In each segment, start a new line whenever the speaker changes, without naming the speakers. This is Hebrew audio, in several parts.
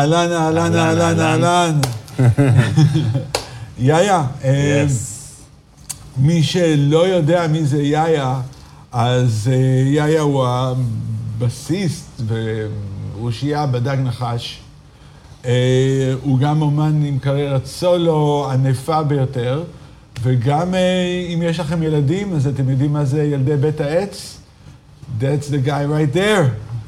אהלן, אהלן, אהלן, אהלן. יאיה, אה, מי שלא יודע מי זה יאיה, אז אה, יאיה הוא הבסיסט ואושייה בדג נחש. אה, הוא גם אומן עם קריירת סולו ענפה ביותר, וגם אם יש לכם ילדים, אז אתם יודעים מה זה ילדי בית העץ? That's the guy right there.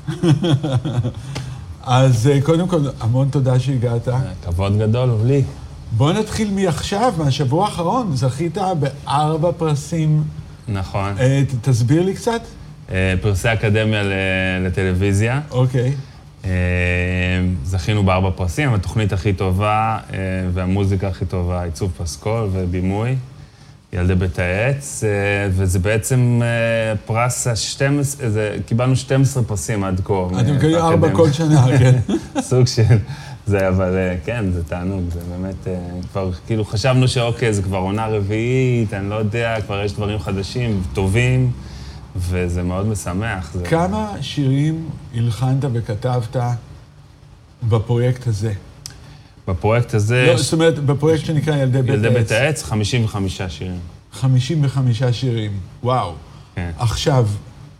אז אה, קודם כל, המון תודה שהגעת.
כבוד גדול הוא לי.
בוא נתחיל מעכשיו, מהשבוע האחרון. זכית בארבע פרסים.
נכון.
אה, תסביר לי קצת.
אה, פרסי אקדמיה לטלוויזיה.
אוקיי.
זכינו בארבע פרסים, התוכנית הכי טובה והמוזיקה הכי טובה, עיצוב פסקול ובימוי. ילדי בית העץ, אה, וזה בעצם אה, פרס ה-12, קיבלנו 12 פרסים עד כה.
אתם מקבלים ארבע כל שנה, כן.
סוג של זה, אבל אה, כן, זה תענוג, זה באמת, כבר כאילו חשבנו שאוקיי, זה כבר עונה רביעית, אני לא יודע, כבר יש דברים חדשים, טובים, וזה מאוד משמח.
כמה שירים הלחנת וכתבת בפרויקט הזה?
בפרויקט הזה...
לא, זאת אומרת, בפרויקט שנקרא ילדי בית העץ.
ילדי בית העץ, 55 שירים.
55 שירים, וואו.
כן.
עכשיו,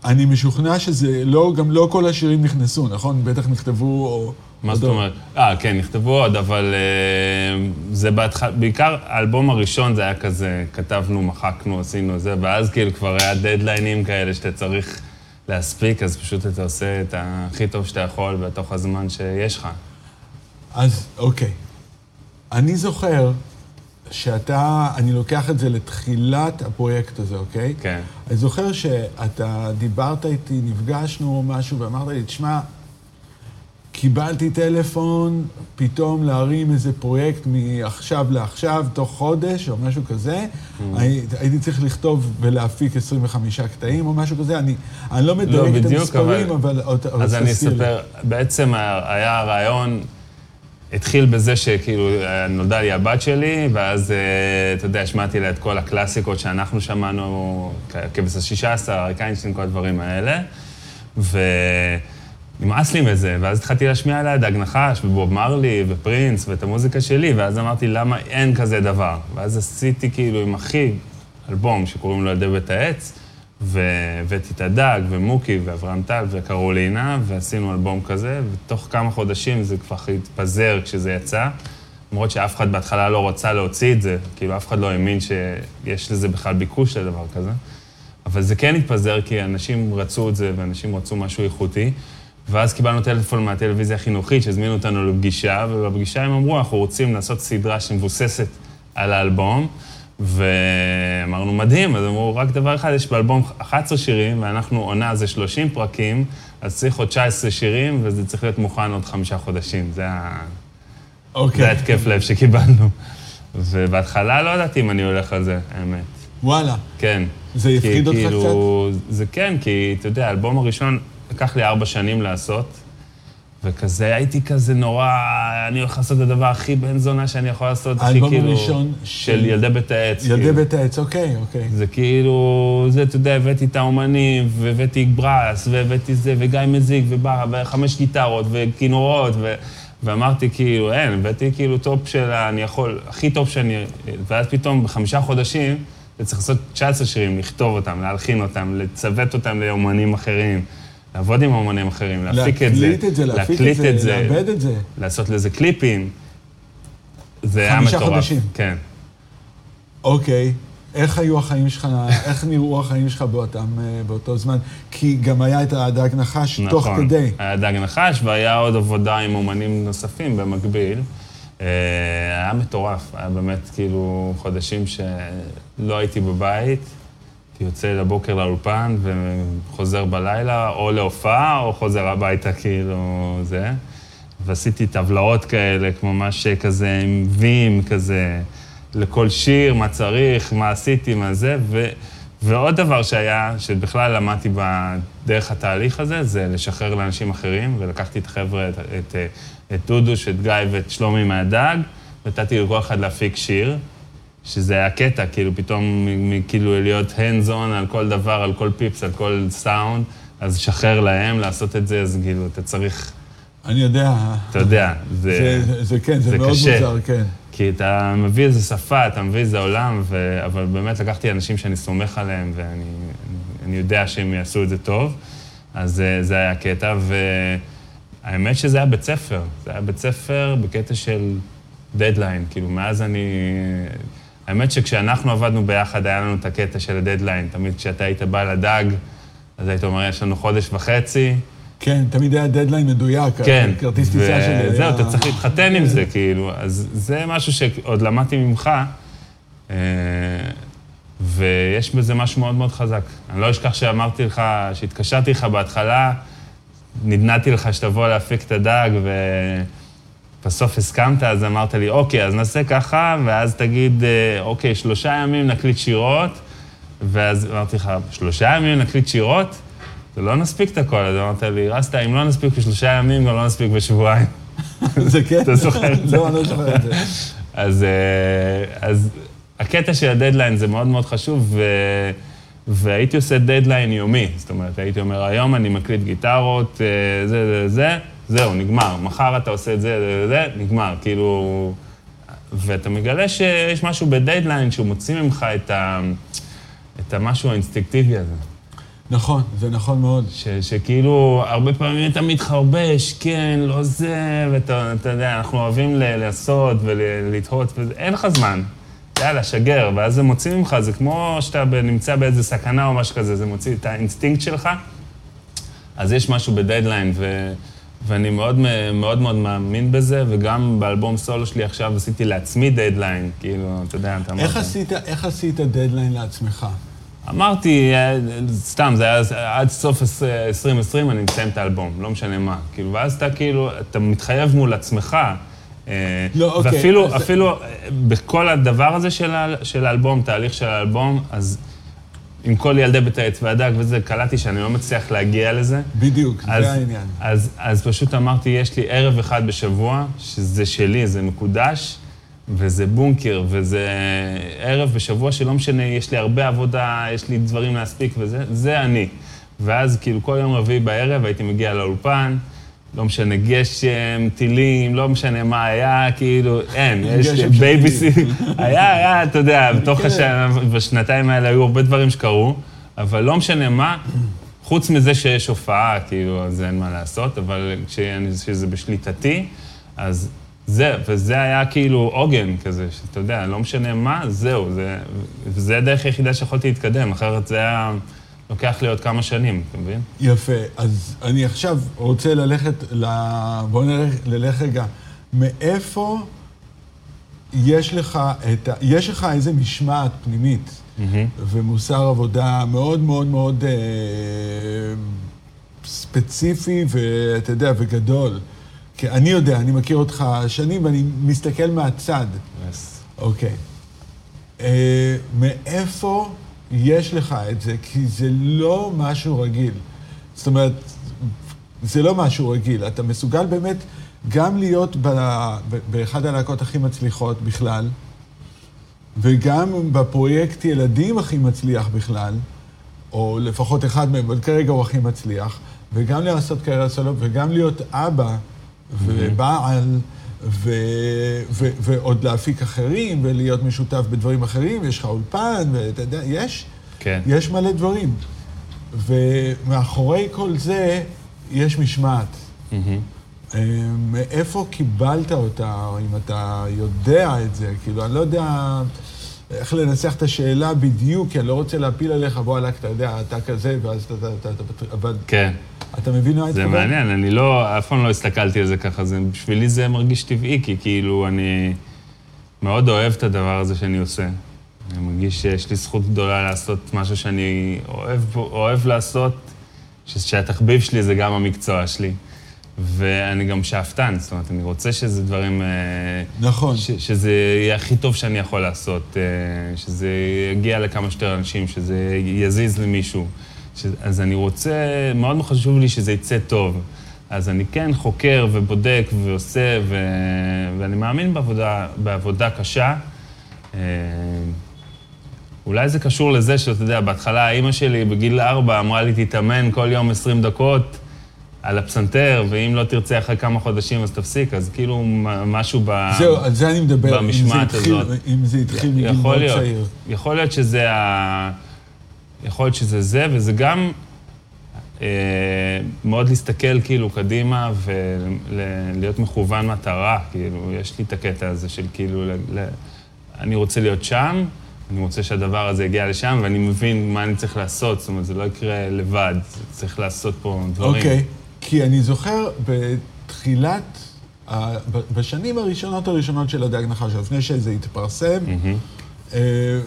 אני משוכנע שזה לא, גם לא כל השירים נכנסו, נכון? בטח נכתבו או...
מה זאת אומרת? אה, כן, נכתבו עוד, אבל אה, זה בהתחלה, בעיקר האלבום הראשון זה היה כזה, כתבנו, מחקנו, עשינו זה, ואז כאילו כבר היה דדליינים כאלה שאתה צריך להספיק, אז פשוט אתה עושה את הכי טוב שאתה יכול בתוך הזמן שיש לך.
אז אוקיי. אני זוכר שאתה, אני לוקח את זה לתחילת הפרויקט הזה, אוקיי?
כן.
אני זוכר שאתה דיברת איתי, נפגשנו או משהו, ואמרת לי, תשמע, קיבלתי טלפון פתאום להרים איזה פרויקט מעכשיו לעכשיו, תוך חודש או משהו כזה. Mm. הייתי צריך לכתוב ולהפיק 25 קטעים או משהו כזה. אני, אני לא מדייק לא, את המספרים, אבל...
אבל אז אני אספר, בעצם היה הרעיון... התחיל בזה שכאילו נולדה לי הבת שלי, ואז, אה, אתה יודע, השמעתי לה את כל הקלאסיקות שאנחנו שמענו, כבש השישה עשר, אריק איינשטיין, כל הדברים האלה. ונמאס לי מזה, ואז התחלתי להשמיע לה דג נחש, ובוב מרלי, ופרינס, ואת המוזיקה שלי, ואז אמרתי, למה אין כזה דבר? ואז עשיתי כאילו עם אחי אלבום שקוראים לו ילדי בית העץ. והבאתי את הדג, ומוקי, ואברהם טל, וקרולינה, ועשינו אלבום כזה, ותוך כמה חודשים זה כבר התפזר כשזה יצא. למרות שאף אחד בהתחלה לא רצה להוציא את זה, כאילו אף אחד לא האמין שיש לזה בכלל ביקוש לדבר כזה. אבל זה כן התפזר כי אנשים רצו את זה, ואנשים רצו משהו איכותי. ואז קיבלנו טלפון מהטלוויזיה החינוכית שהזמינו אותנו לפגישה, ובפגישה הם אמרו, אנחנו רוצים לעשות סדרה שמבוססת על האלבום. ואמרנו, מדהים, אז אמרו, רק דבר אחד, יש באלבום 11 שירים, ואנחנו עונה זה 30 פרקים, אז צריך עוד 19 שירים, וזה צריך להיות מוכן עוד חמישה חודשים. זה ה...
אוקיי.
זה התקף לב שקיבלנו. ובהתחלה לא ידעתי אם אני הולך על זה, האמת.
וואלה.
כן.
זה הפחיד אותך
כאילו, קצת? זה כן, כי אתה יודע, האלבום הראשון לקח לי ארבע שנים לעשות. וכזה, הייתי כזה נורא, אני הולך לעשות את הדבר הכי בן זונה שאני יכול לעשות, הכי כאילו...
האלבום הראשון
של ילדי בית העץ.
ילדי כאילו. בית העץ, אוקיי, אוקיי.
זה כאילו, זה, אתה יודע, הבאתי את האומנים, והבאתי brass, והבאתי זה, וגיא מזיק, ובא, וחמש גיטרות, וכינורות, ו... ואמרתי כאילו, אין, הבאתי כאילו top של אני יכול, הכי טוב שאני... ואז פתאום בחמישה חודשים, אתה צריך לעשות 19 שירים, לכתוב אותם, להלחין אותם, לצוות אותם לאומנים אחרים. לעבוד עם אומנים אחרים, להפיק את זה.
להקליט את זה, להפיק את זה, לאבד את זה.
לעשות לזה קליפים. זה היה מטורף.
חמישה חודשים.
כן.
אוקיי. איך היו החיים שלך, איך נראו החיים שלך באותם, אה, באותו זמן? כי גם היה את הדג נחש נכון, תוך כדי.
נכון, היה דג נחש והיה עוד עבודה עם אומנים נוספים במקביל. אה, היה מטורף, היה באמת כאילו חודשים שלא הייתי בבית. יוצא לבוקר לאולפן וחוזר בלילה, או להופעה, או חוזר הביתה, כאילו, זה. ועשיתי טבלאות כאלה, כמו ממש כזה עם וים כזה, לכל שיר, מה צריך, מה עשיתי, מה זה, ו... ועוד דבר שהיה, שבכלל למדתי בדרך התהליך הזה, זה לשחרר לאנשים אחרים, ולקחתי את החבר'ה, את, את, את דודוש, את גיא ואת שלומי מהדג, ונתתי לכל אחד להפיק שיר, שזה היה קטע, כאילו פתאום, כאילו להיות hands on על כל דבר, על כל פיפס, על כל סאונד, אז לשחרר להם לעשות את זה, אז כאילו, אתה צריך...
אני יודע.
אתה יודע,
זה... זה, זה כן, זה, זה מאוד קשה. מוזר, כן.
כי אתה מביא איזה שפה, אתה מביא איזה עולם, ו... אבל באמת לקחתי אנשים שאני סומך עליהם, ואני אני, יודע שהם יעשו את זה טוב, אז אה, זה היה הקטע, והאמת שזה היה בית ספר. זה היה בית ספר בקטע של דדליין, כאילו, מאז אני... האמת שכשאנחנו עבדנו ביחד, היה לנו את הקטע של הדדליין. תמיד כשאתה היית בא לדג, אז היית אומר, יש לנו חודש וחצי,
כן, תמיד היה דדליין מדויק,
כן,
כרטיס טיסה שלי היה...
וזהו, אתה צריך להתחתן עם זה, כאילו. אז זה משהו שעוד למדתי ממך, אה, ויש בזה משהו מאוד מאוד חזק. אני לא אשכח שאמרתי לך, שהתקשרתי לך בהתחלה, נדנדתי לך שתבוא להפיק את הדג, ובסוף הסכמת, אז אמרת לי, אוקיי, אז נעשה ככה, ואז תגיד, אה, אוקיי, שלושה ימים נקליט שירות, ואז אמרתי לך, שלושה ימים נקליט שירות? זה לא נספיק את הכל, אז אמרת לי, רסטה, אם לא נספיק בשלושה ימים, גם לא נספיק בשבועיים.
זה כן?
אתה זוכר את זה?
לא, אני לא זוכר את זה.
אז, אה, אז הקטע של הדדליין זה מאוד מאוד חשוב, ו... והייתי עושה דדליין יומי. זאת אומרת, הייתי אומר, היום אני מקליט גיטרות, אה, זה, זה, זה, זהו, נגמר. מחר אתה עושה את זה, זה, זה, נגמר. כאילו... ואתה מגלה שיש משהו בדדליין שהוא מוציא ממך את, ה... את המשהו האינסטינקטיבי הזה.
נכון, זה נכון מאוד.
ש, שכאילו, הרבה פעמים אתה מתחרבש, כן, לא זה, ואתה יודע, אנחנו אוהבים ל- לעשות ולתהות, ואין לך זמן. יאללה, שגר, ואז זה מוציא ממך, זה כמו שאתה נמצא באיזה סכנה או משהו כזה, זה מוציא את האינסטינקט שלך. אז יש משהו בדדליין, ו... ואני מאוד מאוד מאוד מאמין בזה, וגם באלבום סולו שלי עכשיו עשיתי לעצמי דדליין, כאילו, אתה יודע, אתה
אמרת... איך עשית דדליין לעצמך?
אמרתי, אה, סתם, זה היה עד סוף 2020, אני מסיים את האלבום, לא משנה מה. כאילו, ואז אתה כאילו, אתה מתחייב מול עצמך.
אה, לא, אוקיי.
ואפילו, אז... אפילו אה, בכל הדבר הזה של, של האלבום, תהליך של האלבום, אז עם כל ילדי בית העץ והדג וזה, קלטתי שאני לא מצליח להגיע לזה.
בדיוק, אז, זה העניין.
אז, אז פשוט אמרתי, יש לי ערב אחד בשבוע, שזה שלי, זה מקודש. וזה בונקר, וזה ערב בשבוע שלא משנה, יש לי הרבה עבודה, יש לי דברים להספיק וזה, זה אני. ואז כאילו כל יום רביעי בערב הייתי מגיע לאולפן, לא משנה גשם, טילים, לא משנה מה היה, כאילו, אין, יש בייביסי, היה, היה, אתה יודע, בתוך כן. השנה, בשנתיים האלה היו הרבה דברים שקרו, אבל לא משנה מה, חוץ מזה שיש הופעה, כאילו, אז אין מה לעשות, אבל כשזה בשליטתי, אז זה, וזה היה כאילו עוגן כזה, שאתה יודע, לא משנה מה, זהו, זה, וזה הדרך היחידה שיכולתי להתקדם, אחרת זה היה לוקח לי עוד כמה שנים, אתה מבין?
יפה, אז אני עכשיו רוצה ללכת ל... בואו נלך, נלך רגע, מאיפה יש לך את ה... יש לך איזה משמעת פנימית mm-hmm. ומוסר עבודה מאוד מאוד מאוד אה, ספציפי, ואתה יודע, וגדול. כי אני יודע, אני מכיר אותך שנים ואני מסתכל מהצד. אוקיי. Uh, מאיפה יש לך את זה? כי זה לא משהו רגיל. זאת אומרת, זה לא משהו רגיל. אתה מסוגל באמת גם להיות ב, ב, באחד הלהקות הכי מצליחות בכלל, וגם בפרויקט ילדים הכי מצליח בכלל, או לפחות אחד מהם, אבל כרגע הוא הכי מצליח, וגם לעשות קריירה סולו, וגם להיות אבא. ובעל, ו, ו, ועוד להפיק אחרים, ולהיות משותף בדברים אחרים, יש לך אולפן, ואתה יודע, יש,
כן.
יש מלא דברים. ומאחורי כל זה יש משמעת. Mm-hmm. מאיפה קיבלת אותה, אם אתה יודע את זה? כאילו, אני לא יודע איך לנסח את השאלה בדיוק, כי אני לא רוצה להפיל עליך, בוא, עלק, אתה יודע, אתה כזה, ואז אתה אבל...
כן.
אתה מבין מה
התכוון? זה מעניין, אני לא, אף פעם לא הסתכלתי על זה ככה, זה, בשבילי זה מרגיש טבעי, כי כאילו אני מאוד אוהב את הדבר הזה שאני עושה. אני מרגיש שיש לי זכות גדולה לעשות משהו שאני אוהב, אוהב לעשות, שהתחביב שלי זה גם המקצוע שלי. ואני גם שאפתן, זאת אומרת, אני רוצה שזה דברים... אה,
נכון.
ש, שזה יהיה הכי טוב שאני יכול לעשות, אה, שזה יגיע לכמה שיותר אנשים, שזה יזיז למישהו. ש, אז אני רוצה, מאוד חשוב לי שזה יצא טוב. אז אני כן חוקר ובודק ועושה, ו, ואני מאמין בעבודה, בעבודה קשה. אה, אולי זה קשור לזה שאתה יודע, בהתחלה אימא שלי בגיל ארבע אמרה לי, תתאמן כל יום 20 דקות על הפסנתר, ואם לא תרצה אחרי כמה חודשים אז תפסיק, אז כאילו משהו ב...
זהו, על זה אני מדבר,
במשמעת
אם זה התחיל,
הזאת.
אם זה התחיל מגיל מאוד. צעיר.
יכול להיות שזה ה... יכול להיות שזה זה, וזה גם אה, מאוד להסתכל כאילו קדימה ולהיות מכוון מטרה. כאילו, יש לי את הקטע הזה של כאילו, ל, ל, אני רוצה להיות שם, אני רוצה שהדבר הזה יגיע לשם, ואני מבין מה אני צריך לעשות, זאת אומרת, זה לא יקרה לבד, צריך לעשות פה דברים.
אוקיי, כי אני זוכר בתחילת, בשנים הראשונות הראשונות של הדג נחש, לפני שזה התפרסם,
מהמם.
אה,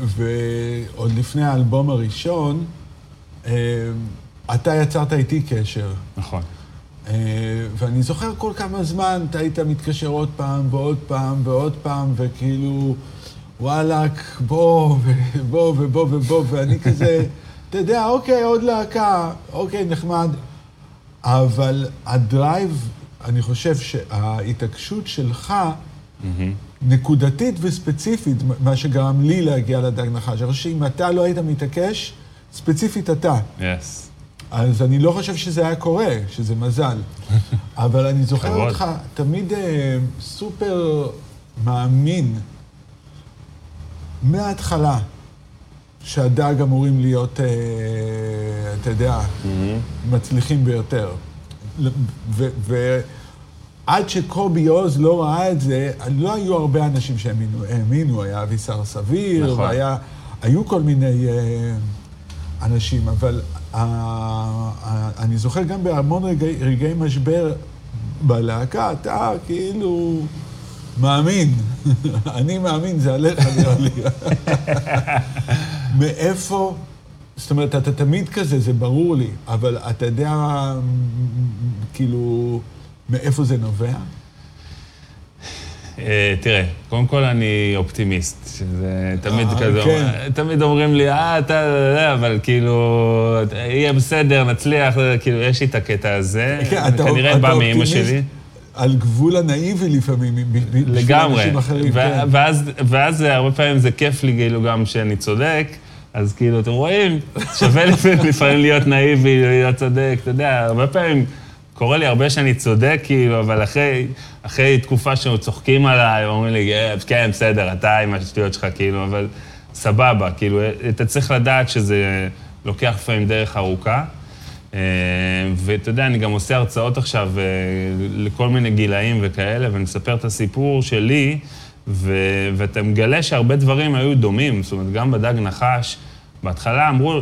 ועוד לפני האלבום הראשון, אה, אתה יצרת איתי קשר.
נכון.
אה, ואני זוכר כל כמה זמן אתה היית מתקשר עוד פעם ועוד פעם ועוד פעם, וכאילו, וואלאק, בוא, ובוא, ובוא, ובוא, ואני כזה, אתה יודע, אוקיי, עוד להקה, אוקיי, נחמד. אבל הדרייב, אני חושב שההתעקשות שלך,
מהמם.
נקודתית וספציפית, מה שגרם לי להגיע לדג נחש. אני חושב שאם אתה לא היית מתעקש, ספציפית אתה.
יס.
אז אני לא חושב שזה היה קורה, שזה מזל. אבל אני זוכר. אותך תמיד אה, סופר מאמין, מההתחלה, שהדג אמורים להיות, אה, אתה יודע, מצליחים ביותר. ועד שקובי עוז לא ראה את זה, לא היו הרבה אנשים שהאמינו, האמינו, היה אבישר סביר,
נכון.
והיה, היו כל מיני אה, אנשים, אבל אה, אה, אני זוכר גם בהמון רגעי, רגעי משבר בלהקה, אתה כאילו מאמין. אני מאמין, זה עליך נראה לי. מאיפה, זאת אומרת, אתה תמיד כזה, זה ברור לי, אבל אתה יודע, כאילו, מאיפה זה נובע?
אה, תראה, קודם כל אני אופטימיסט, שזה תמיד
אה,
כזה,
כן.
תמיד אומרים לי, אה, אתה, זה, אבל כאילו, יהיה בסדר, נצליח, כאילו, יש לי את הקטע הזה,
כן,
זה
אתה-
כנראה בא מאימא שלי.
על גבול הנאיבי לפעמים, בשביל
לגמרי.
אנשים אחרים,
ו-
כן.
ואז, הרבה פעמים זה כיף לי, כאילו, גם שאני צודק, אז כאילו, אתם רואים, שווה לפעמים להיות נאיבי, להיות צודק, אתה יודע, הרבה פעמים קורה לי הרבה שאני צודק, כאילו, אבל אחרי, אחרי תקופה שצוחקים עליי, אומרים לי, "אה, כן, בסדר, אתה עם השטויות שלך, כאילו, אבל סבבה, כאילו, אתה צריך לדעת שזה לוקח לפעמים דרך ארוכה. אה, ואתה יודע, אני גם עושה הרצאות עכשיו אה, לכל מיני גילאים וכאלה, ואני מספר את הסיפור שלי, ו- ואתה מגלה שהרבה דברים היו דומים. זאת אומרת, גם בדג נחש, בהתחלה אמרו,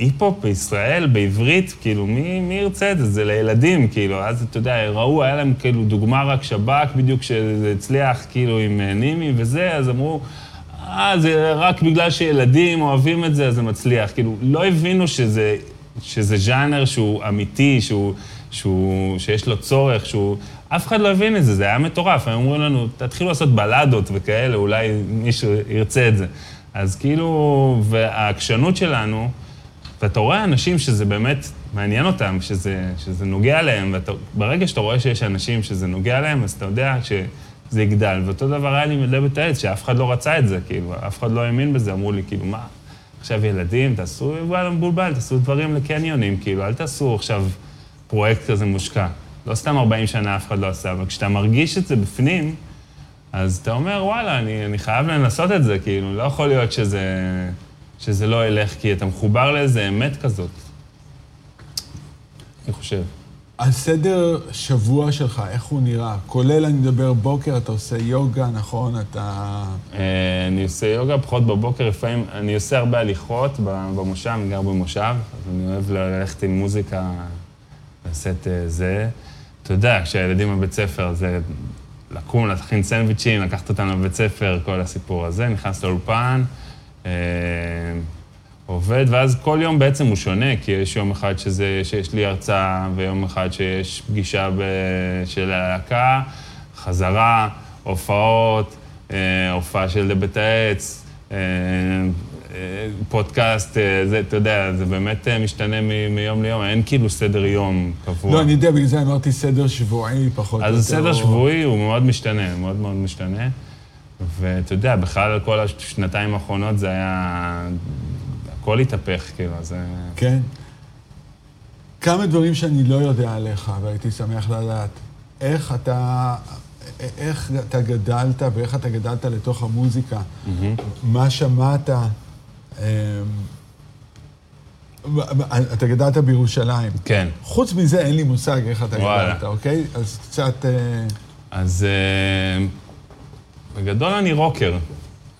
היפ-הופ בישראל, בעברית, כאילו, מי, מי ירצה את זה? זה לילדים, כאילו. אז אתה יודע, ראו, היה להם כאילו דוגמה רק שב"כ, בדיוק שזה הצליח, כאילו, עם אה, נימי וזה, אז אמרו, אה, זה רק בגלל שילדים אוהבים את זה, אז זה מצליח. כאילו, לא הבינו שזה, שזה ז'אנר שהוא אמיתי, שהוא, שהוא, שיש לו צורך, שהוא... אף אחד לא הבין את זה, זה היה מטורף. הם אמרו לנו, תתחילו לעשות בלדות וכאלה, אולי מישהו ירצה את זה. אז כאילו, והעקשנות שלנו, ואתה רואה אנשים שזה באמת מעניין אותם, שזה, שזה נוגע להם, וברגע שאתה רואה שיש אנשים שזה נוגע להם, אז אתה יודע שזה יגדל. ואותו דבר היה לי עם לבית העץ, שאף אחד לא רצה את זה, כאילו, אף אחד לא האמין בזה, אמרו לי, כאילו, מה, עכשיו ילדים, תעשו, וואלה, מבולבל, תעשו דברים לקניונים, כאילו, אל תעשו עכשיו פרויקט כזה מושקע. לא סתם 40 שנה אף אחד לא עשה, אבל כשאתה מרגיש את זה בפנים, אז אתה אומר, וואלה, אני, אני חייב לנסות את זה, כאילו, לא יכול להיות שזה, שזה לא ילך, כי אתה מחובר לאיזה אמת כזאת. אני חושב.
הסדר שבוע שלך, איך הוא נראה? כולל, אני מדבר בוקר, אתה עושה יוגה, נכון? אתה...
אה, אני עושה יוגה פחות בבוקר, לפעמים, אני עושה הרבה הליכות במושב, אני גר במושב, אז אני אוהב ללכת עם מוזיקה, לשאת אה, זה. אתה יודע, כשהילדים בבית ספר, זה לקום, להכין סנדוויצ'ים, לקחת אותם לבית ספר, כל הסיפור הזה, נכנס לאולפן, עובד, ואז כל יום בעצם הוא שונה, כי יש יום אחד שזה, שיש לי הרצאה, ויום אחד שיש פגישה ב, של הלהקה, חזרה, הופעות, אה, הופעה של לבית העץ, אה, אה, פודקאסט, אה, זה, אתה יודע, זה באמת אה, משתנה מ- מיום ליום, אין כאילו סדר יום קבוע.
לא, אני יודע, בגלל זה אמרתי סדר שבועי פחות או יותר.
אז הסדר
או-
שבועי הוא מאוד משתנה, מאוד מאוד משתנה. ואתה יודע, בכלל כל השנתיים האחרונות זה היה... הכל התהפך, כאילו, זה...
כן. כמה דברים שאני לא יודע עליך, והייתי שמח לדעת. איך אתה, איך אתה גדלת ואיך אתה גדלת לתוך המוזיקה. מה שמעת? אמ, אתה גדלת בירושלים.
כן.
חוץ מזה, אין לי מושג איך אתה
וואלה.
גדלת, אוקיי? אז קצת... אה,
אז אה, בגדול אני רוקר.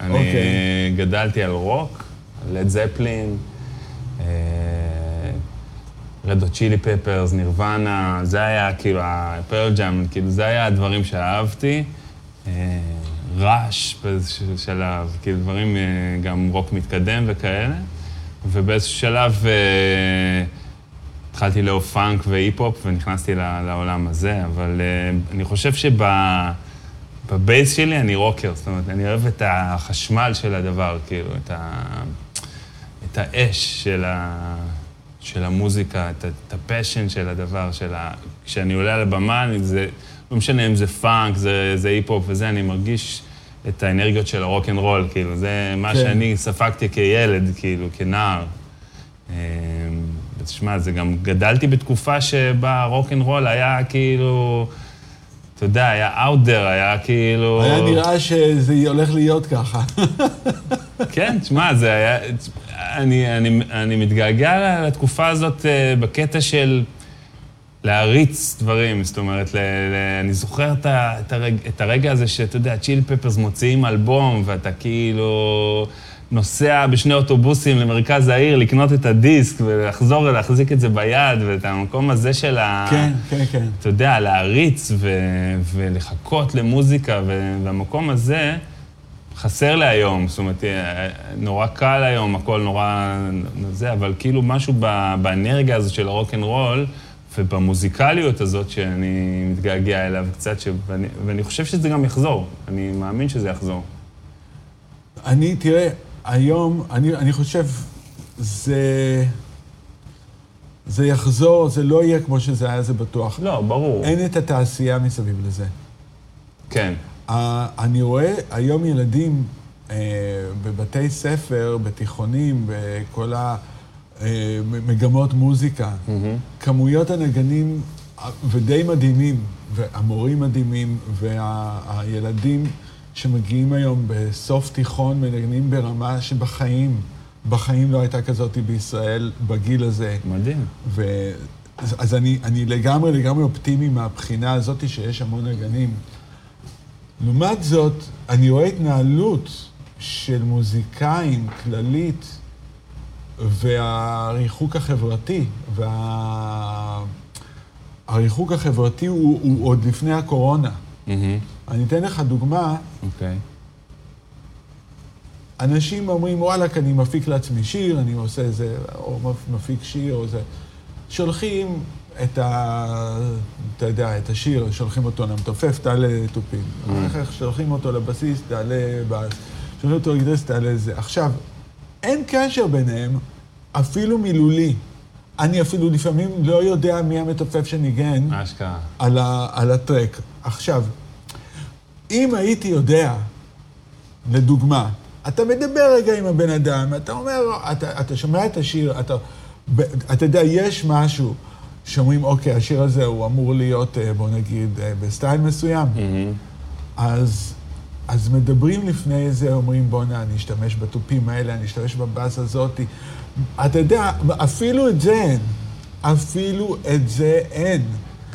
אני
אוקיי.
גדלתי על רוק, לד זפלין, רדו צ'ילי פפרס, נירוונה, זה היה כאילו הפרל ג'אם, כאילו זה היה הדברים שאהבתי. אה, רעש באיזשהו שלב, כאילו דברים, אה, גם רוק מתקדם וכאלה. ובאיזשהו שלב אה, התחלתי לאהוב פאנק והיפ-הופ ונכנסתי לעולם הזה, אבל אה, אני חושב שב base שלי אני רוקר, זאת אומרת, אני אוהב את החשמל של הדבר, כאילו, את, ה, את האש של, ה, של המוזיקה, את, ה- את ה passion של הדבר, של ה... כשאני עולה על הבמה, אני, זה, לא משנה אם זה פאנק, זה, זה היפ-הופ וזה, אני מרגיש את האנרגיות של הרוק אנד רול, כאילו, זה מה
כן.
שאני ספגתי כילד, כאילו, כנער. אמ, תשמע, זה גם גדלתי בתקופה שבה הרוק אנד רול היה כאילו, אתה יודע, היה out there, היה כאילו...
היה נראה שזה הולך להיות ככה.
כן, תשמע, זה היה... אני, אני, אני מתגעגע לתקופה הזאת אה, בקטע של להריץ דברים, זאת אומרת, ל, ל, אני זוכר את, ה, את, הרג, את הרגע הזה שאתה יודע, צ'ילי פפרס מוציאים אלבום, ואתה כאילו נוסע בשני אוטובוסים למרכז העיר לקנות את הדיסק ולחזור ולהחזיק את זה ביד, ואת המקום הזה של ה...
כן, כן, כן.
אתה יודע, להריץ ו- ולחכות למוזיקה, ו- והמקום הזה חסר לי היום. זאת אומרת, אה, נורא קל היום, הכל נורא זה, אבל כאילו משהו ב- באנרגיה הזאת של הרוק אנד רול, ובמוזיקליות הזאת שאני מתגעגע אליו קצת, ש- ואני, ואני חושב שזה גם יחזור. אני מאמין שזה יחזור.
אני, תראה, היום, אני, אני חושב, זה... זה יחזור, זה לא יהיה כמו שזה היה, זה בטוח.
לא, ברור.
אין את התעשייה מסביב לזה.
כן.
Uh, אני רואה היום ילדים uh, בבתי ספר, בתיכונים, בכל המגמות מוזיקה. כמויות הנגנים אה, ודי מדהימים, והמורים מדהימים, והילדים שמגיעים היום בסוף תיכון מנגנים ברמה שבחיים, בחיים לא הייתה כזאת בישראל בגיל הזה.
מדהים.
ו... אז, אז אני, אני לגמרי לגמרי אופטימי מהבחינה הזאת שיש המון נגנים. לעומת זאת, אני רואה התנהלות של מוזיקאים כללית, והריחוק החברתי, והריחוק החברתי הוא, הוא עוד לפני הקורונה.
מהמם.
אני אתן לך דוגמה,
אוקיי.
אנשים אומרים, וואלכ, אני מפיק לעצמי שיר, אני עושה איזה, או מפיק שיר, או זה. שולחים את ה... אתה יודע, את השיר, שולחים אותו למתופף, תעלה תופים. אחר כך שולחים אותו לבסיס, תעלה בס. שולחים אותו לגיטריסט, תעלה זה. עכשיו, אין קשר ביניהם, אפילו מילולי. אני אפילו לפעמים לא יודע מי המתופף שניגן
אשכרה.
על, ה, על הטרק. עכשיו, אם הייתי יודע, לדוגמה, אתה מדבר רגע עם הבן אדם, אתה אומר, אתה, אתה שומע את השיר, אתה, אתה יודע, יש משהו שאומרים, אוקיי, השיר הזה הוא אמור להיות, אה, בוא נגיד, אה, בסטייל מסוים.
מהמם.
אז, אז מדברים לפני זה, אומרים, בואנה, אני אשתמש בתופים האלה, אני אשתמש בבאס הזאתי. אתה יודע, אפילו את זה אין. אפילו את זה אין.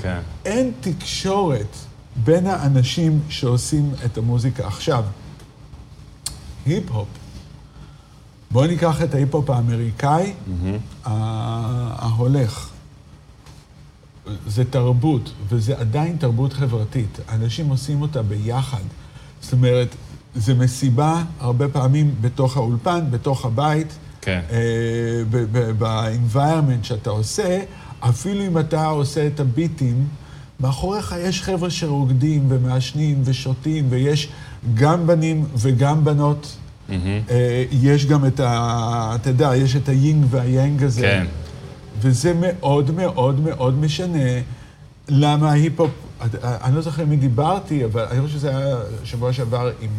כן.
אין תקשורת בין האנשים שעושים את המוזיקה. עכשיו, היפ-הופ. בואו ניקח את ההיפ-הופ האמריקאי, ה- ההולך. זה תרבות, וזה עדיין תרבות חברתית. אנשים עושים אותה ביחד. זאת אומרת, זה מסיבה הרבה פעמים בתוך האולפן, בתוך הבית,
כן.
ב-environment שאתה עושה, אפילו אם אתה עושה את הביטים, מאחוריך יש חבר'ה שרוקדים ומעשנים ושותים, ויש גם בנים וגם בנות.
Mm-hmm.
יש גם את ה... אתה יודע, יש את היינג והיאנג הזה.
כן.
וזה מאוד מאוד מאוד משנה למה ההיפ-הופ... אני לא זוכר עם מי דיברתי, אבל אני חושב שזה היה שבוע שעבר עם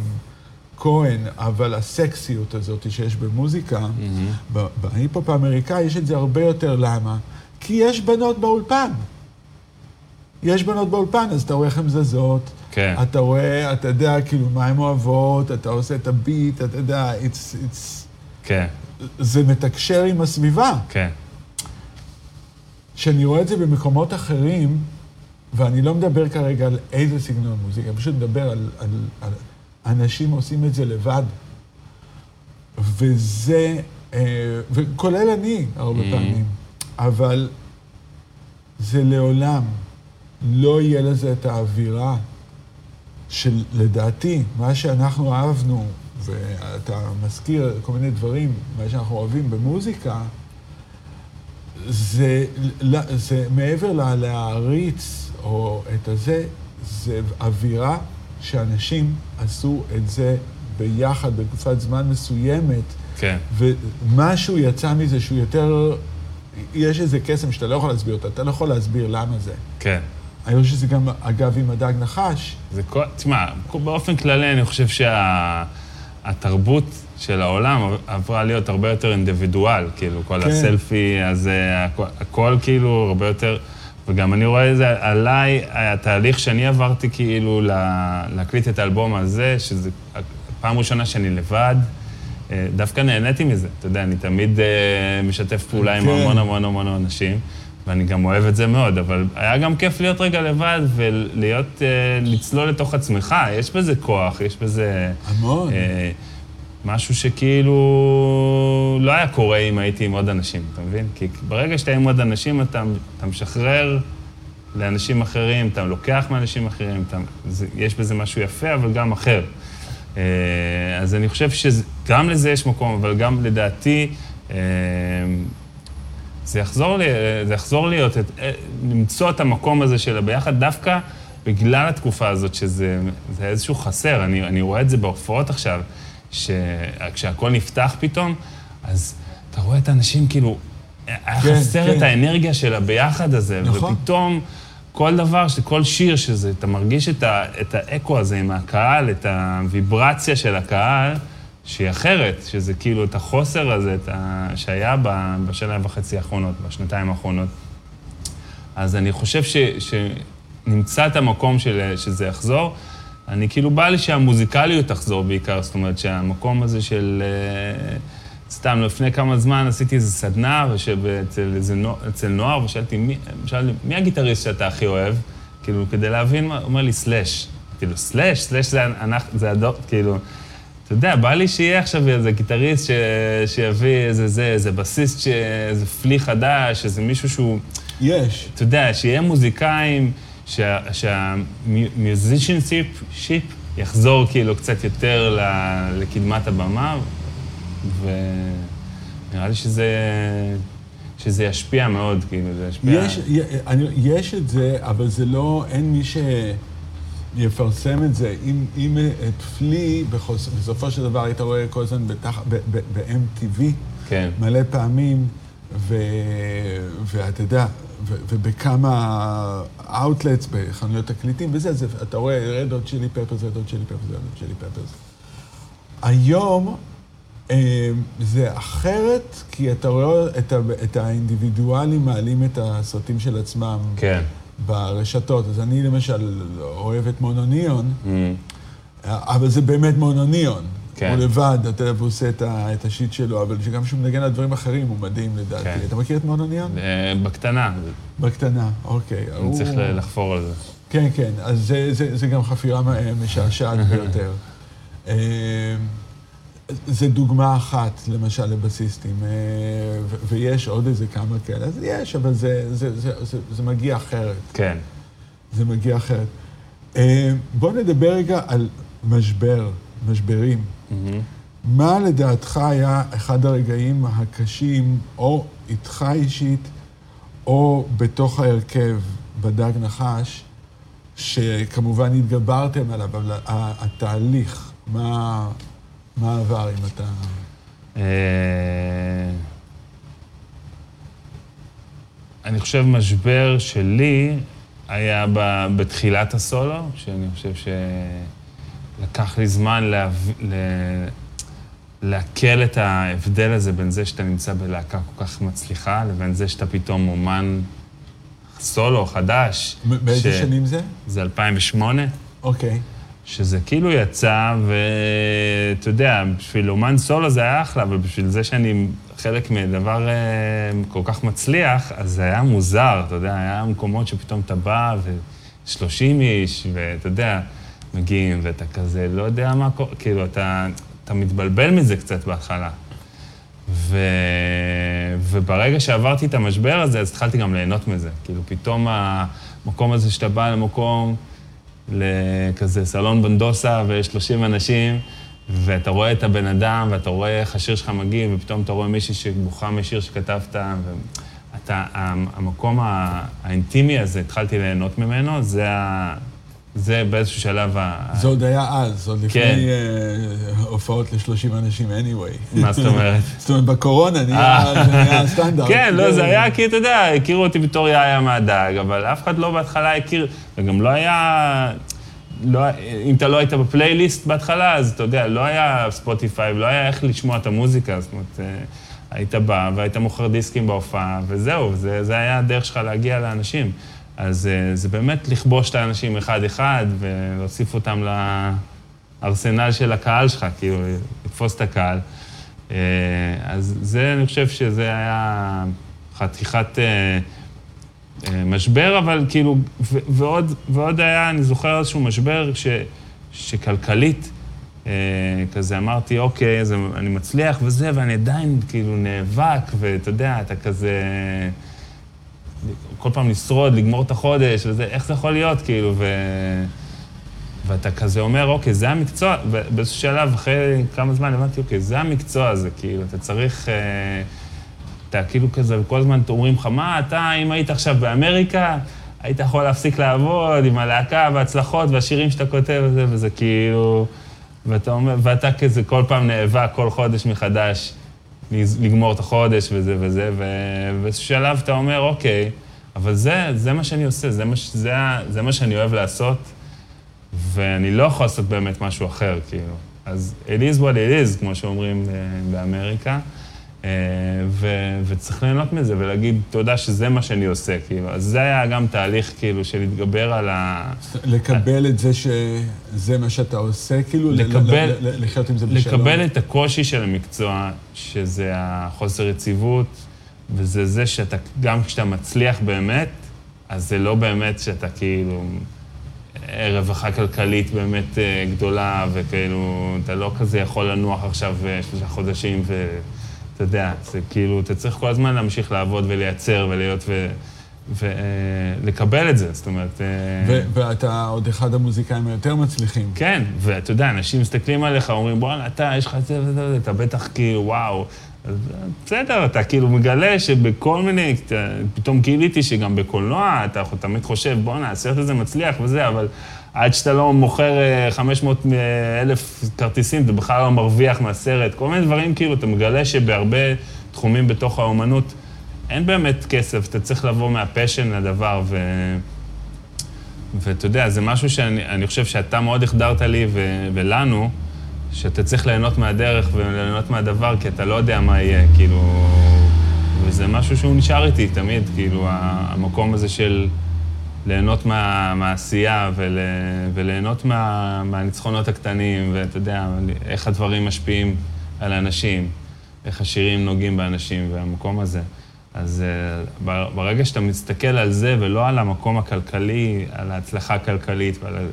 כהן, אבל הסקסיות הזאת שיש במוזיקה, mm-hmm. בהיפ-הופ האמריקאי יש את זה הרבה יותר. למה? כי יש בנות באולפן. יש בנות באולפן, אז אתה רואה איך הן זזות.
כן.
אתה רואה, אתה יודע, כאילו, מה הן אוהבות, אתה עושה את הביט, אתה יודע, it's... it's...
כן.
זה מתקשר עם הסביבה.
כן.
כשאני רואה את זה במקומות אחרים, ואני לא מדבר כרגע על איזה סגנון מוזיקה, אני פשוט מדבר על, על, על אנשים עושים את זה לבד. וזה, אה, וכולל אני הרבה mm. פעמים, אבל זה לעולם לא יהיה לזה את האווירה של, לדעתי, מה שאנחנו אהבנו, ואתה מזכיר כל מיני דברים, מה שאנחנו אוהבים במוזיקה, זה, זה מעבר להעריץ או את הזה, זה אווירה שאנשים עשו את זה ביחד בתקופת זמן מסוימת.
כן.
ומשהו יצא מזה שהוא יותר... יש איזה קסם שאתה לא יכול להסביר אותה, אתה לא יכול להסביר למה זה.
כן.
אני חושב שזה גם, אגב, עם הדג נחש.
זה כל... תשמע, באופן כללי אני חושב שהתרבות שה... של העולם עברה להיות הרבה יותר אינדיבידואל, כאילו, כל כן. הסלפי הזה, הכל, הכל כאילו הרבה יותר... וגם אני רואה את זה עליי, התהליך שאני עברתי כאילו להקליט את האלבום הזה, שזה פעם ראשונה שאני לבד, אה, דווקא נהניתי מזה. אתה יודע, אני תמיד אה, משתף פעולה עם כן. המון המון המון אנשים, ואני גם אוהב את זה מאוד, אבל היה גם כיף להיות רגע לבד ולהיות, אה, לצלול לתוך עצמך, יש בזה כוח, יש בזה...
המון.
משהו שכאילו לא היה קורה אם הייתי עם עוד אנשים, אתה מבין? כי ברגע שאתה עם עוד אנשים, אתה, אתה משחרר לאנשים אחרים, אתה לוקח מאנשים אחרים, אתה, זה, יש בזה משהו יפה, אבל גם אחר. אה, אז אני חושב שגם לזה יש מקום, אבל גם לדעתי, אה, זה יחזור, לי, זה יחזור להיות, את, אה, למצוא את המקום הזה של הביחד, דווקא בגלל התקופה הזאת, שזה איזשהו חסר. אני, אני רואה את זה בהופעות עכשיו. שכשהכול נפתח פתאום, אז אתה רואה את האנשים כאילו, היה כן, חסר כן. את האנרגיה של הביחד הזה, נכון. ופתאום כל דבר, כל שיר שזה, אתה מרגיש את, ה, את האקו הזה עם הקהל, את הוויברציה של הקהל, שהיא אחרת, שזה כאילו את החוסר הזה את ה, שהיה בשנה וחצי האחרונות, בשנתיים האחרונות. אז אני חושב ש, שנמצא את המקום של, שזה יחזור. אני כאילו בא לי שהמוזיקליות תחזור בעיקר, זאת אומרת שהמקום הזה של... אה, סתם, לפני כמה זמן עשיתי איזו סדנה אצל, אצל נוער, ושאלתי, מי, שאל, מי הגיטריסט שאתה הכי אוהב? כאילו, כדי להבין, הוא אומר לי, סלאש. כאילו, סלאש, סלאש זה, זה הדור, כאילו, אתה יודע, בא לי שיהיה עכשיו איזה גיטריסט ש, שיביא איזה זה, איזה בסיסט, ש, איזה פלי חדש, איזה מישהו שהוא...
יש.
אתה יודע, שיהיה מוזיקאים... שה musicianship שיפ יחזור כאילו קצת יותר לקדמת הבמה, ונראה לי שזה, שזה ישפיע מאוד, כאילו, זה ישפיע...
יש, אני, יש את זה, אבל זה לא, אין מי שיפרסם את זה. אם, אם את פלי, בחוס, בסופו של דבר היית רואה כל הזמן ב-MTV,
כן.
מלא פעמים, ו, ואתה יודע, ובכמה outlets, בחנויות תקליטים וזה, זה, אתה רואה Red Hot Chili Peppers, Red Hot Chili Peppers, Red Hot Chili Peppers. היום אה, זה אחרת, כי אתה רואה את, ה, את האינדיבידואלים מעלים את הסרטים של עצמם.
כן.
ברשתות. אז אני למשל אוהב את מונוניון, mm. אבל זה באמת מונוניון. כן. הוא לבד, אתה יודע, והוא עושה את השיט שלו, אבל שגם כשהוא מנגן על דברים אחרים, הוא מדהים לדעתי. כן. אתה מכיר את מונוניון?
אה, בקטנה.
בקטנה, אוקיי.
אני הוא... צריך לחפור על זה.
כן, כן, אז זה, זה, זה גם חפירה משעשעת ביותר. אה, זה דוגמה אחת, למשל, לבסיסטים, אה, ויש עוד איזה כמה כאלה, אז יש, אבל זה, זה, זה, זה, זה מגיע אחרת.
כן.
זה מגיע אחרת. בואו נדבר רגע על משבר, משברים. Mm-hmm. מה לדעתך היה אחד הרגעים הקשים, או איתך אישית, או בתוך ההרכב בדג נחש, שכמובן התגברתם עליו, אבל התהליך, מה, מה עבר אם אתה... אה,
אני חושב משבר שלי היה בתחילת הסולו, שאני חושב שלקח לי זמן. לעכל את ההבדל הזה בין זה שאתה נמצא בלהקה כל כך מצליחה, לבין זה שאתה פתאום אומן סולו חדש.
באיזה ש... שנים זה?
זה 2008.
אוקיי. Okay.
שזה כאילו יצא, ואתה יודע, בשביל אומן סולו זה היה אחלה, אבל בשביל זה שאני חלק מדבר אה, כל כך מצליח, אז זה היה מוזר, אתה יודע, היה מקומות שפתאום אתה בא ו-30 איש, ואתה יודע, מגיעים, ואתה כזה, לא יודע מה קורה, כאילו, אתה, אתה מתבלבל מזה קצת בהתחלה. ו... וברגע שעברתי את המשבר הזה, אז התחלתי גם ליהנות מזה. כאילו, פתאום המקום הזה שאתה בא למקום, לכזה סלון בנדוסה ויש 30 אנשים, ואתה רואה את הבן אדם, ואתה רואה איך השיר שלך מגיב, ופתאום אתה רואה מישהי שבוכה משיר שכתבת, ואתה, המקום האינטימי הזה, התחלתי ליהנות ממנו, זה ה... זה באיזשהו שלב ה...
זה עוד היה אז, עוד לפני כן. uh, הופעות ל-30 אנשים anyway.
מה זאת אומרת?
זאת אומרת, בקורונה נהיה אה. סטנדרט.
כן, לא, זה היה כי, אתה יודע, הכירו אותי בתור יאיה מהדג, אבל אף אחד לא בהתחלה הכיר, וגם לא היה... לא, אם אתה לא היית בפלייליסט בהתחלה, אז אתה יודע, לא היה ספוטיפיי, לא היה איך לשמוע את המוזיקה, זאת אומרת, אה, היית בא והיית מוכר דיסקים בהופעה, וזהו, זה, זה היה הדרך שלך להגיע לאנשים. אז אה, זה באמת לכבוש את האנשים אחד-אחד ולהוסיף אותם לארסנל של הקהל שלך, כאילו, לתפוס את הקהל. אה, אז זה, אני חושב שזה היה חתיכת אה, משבר, אבל כאילו, ועוד, ועוד היה, אני זוכר איזשהו משבר ש, שכלכלית, כזה אמרתי, אוקיי, אז אני מצליח וזה, ואני עדיין כאילו נאבק, ואתה יודע, אתה כזה... כל פעם לשרוד, לגמור את החודש, וזה, איך זה יכול להיות, כאילו, ו... ואתה כזה אומר, אוקיי, זה המקצוע, ובאיזשהו שלב, אחרי כמה זמן, הבנתי, אוקיי, זה המקצוע הזה, כאילו, אתה צריך, אה, אתה כאילו כזה, וכל הזמן אומרים לך, מה, אתה, אם היית עכשיו באמריקה, היית יכול להפסיק לעבוד עם הלהקה וההצלחות והשירים שאתה כותב וזה, וזה כאילו, ואתה אומר, ואתה כזה כל פעם נאבק כל חודש מחדש לגמור את החודש וזה וזה, ובאיזשהו שלב אתה אומר, אוקיי, אבל זה, זה מה שאני עושה, זה מה, זה, זה מה שאני אוהב לעשות, ואני לא יכול לעשות באמת משהו אחר, כאילו. אז it is what it is, כמו שאומרים אה, באמריקה, אה, ו, וצריך ליהנות מזה ולהגיד תודה שזה מה שאני עושה, כאילו. אז זה היה גם תהליך, כאילו, של להתגבר על ה...
לקבל את זה שזה מה שאתה עושה, כאילו? לקבל... לחיות עם זה
בשלום? לקבל את הקושי של המקצוע, שזה החוסר יציבות. וזה זה שאתה, גם כשאתה מצליח באמת, אז זה לא באמת שאתה כאילו רווחה כלכלית באמת אה, גדולה, וכאילו, אתה לא כזה יכול לנוח עכשיו אה, שלושה חודשים, ואתה יודע, זה כאילו, אתה צריך כל הזמן להמשיך לעבוד ולייצר ולהיות ו... ולקבל את זה, זאת אומרת...
ו- ואתה עוד אחד המוזיקאים היותר מצליחים.
כן, ואתה יודע, אנשים מסתכלים עליך, אומרים, בואנה, אתה, יש לך את זה וזה, אתה בטח כאילו, וואו. בסדר, אתה כאילו מגלה שבכל מיני, פתאום גיליתי שגם בקולנוע אתה תמיד חושב, בואנה, הסרט הזה מצליח וזה, אבל עד שאתה לא מוכר 500 אה, אלף כרטיסים, אתה בכלל לא מרוויח מהסרט. כל מיני דברים, כאילו, אתה מגלה שבהרבה תחומים בתוך האומנות אין באמת כסף, אתה צריך לבוא מהפשן לדבר, ו... ואתה יודע, זה משהו שאני חושב שאתה מאוד החדרת לי ו... ולנו, שאתה צריך ליהנות מהדרך וליהנות מהדבר, כי אתה לא יודע מה יהיה, כאילו... וזה משהו שהוא נשאר איתי תמיד, כאילו, המקום הזה של ליהנות מה, מהעשייה ול, וליהנות מה, מהניצחונות הקטנים, ואתה יודע, איך הדברים משפיעים על אנשים, איך השירים נוגעים באנשים, והמקום הזה. אז uh, ברגע שאתה מסתכל על זה ולא על המקום הכלכלי, על ההצלחה הכלכלית, ועל,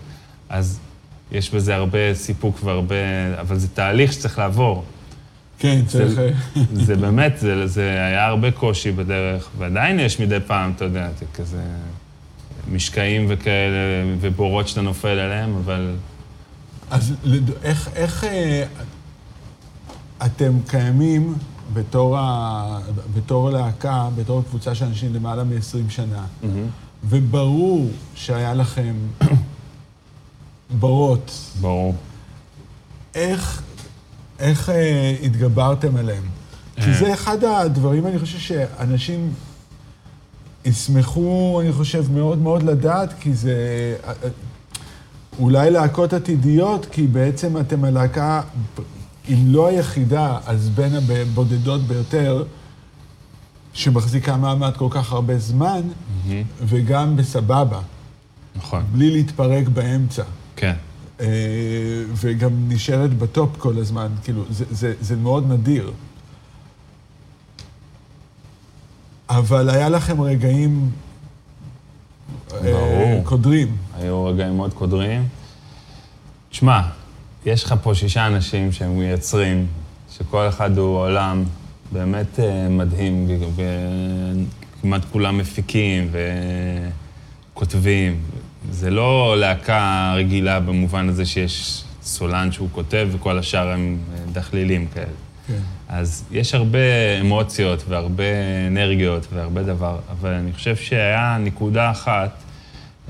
אז יש בזה הרבה סיפוק והרבה... אבל זה תהליך שצריך לעבור.
כן, צריך... זה,
זה באמת, זה, זה היה הרבה קושי בדרך, ועדיין יש מדי פעם, אתה יודע, זה כזה משקעים וכאלה, ובורות שאתה נופל עליהם, אבל...
אז איך, איך... אה, אתם קיימים בתור, ה... בתור להקה, בתור קבוצה של אנשים למעלה מ-20 שנה, וברור שהיה לכם בורות.
ברור.
איך, איך אה, התגברתם עליהם? כי
אה.
זה אחד הדברים, אני חושב שאנשים ישמחו, אני חושב, מאוד מאוד לדעת, כי זה אה, אה, אולי להקות עתידיות, כי בעצם אתם הלהקה, אם לא היחידה, אז בין הבודדות ביותר, שמחזיקה מעמד כל כך הרבה זמן, וגם בסבבה,
נכון.
בלי להתפרק באמצע.
כן.
אה, וגם נשארת בטופ כל הזמן, כאילו, זה, זה, זה מאוד נדיר. אבל היה לכם רגעים אה,
ברור.
קודרים.
היו רגעים מאוד קודרים. תשמע, יש לך פה שישה אנשים שהם מייצרים, שכל אחד הוא עולם באמת אה, מדהים, וכמעט כולם מפיקים וכותבים. זה לא להקה רגילה במובן הזה שיש סולן שהוא כותב וכל השאר הם אה, דחלילים כאלה.
כן.
אז יש הרבה אמוציות והרבה אנרגיות והרבה דבר, אבל אני חושב שהיה נקודה אחת,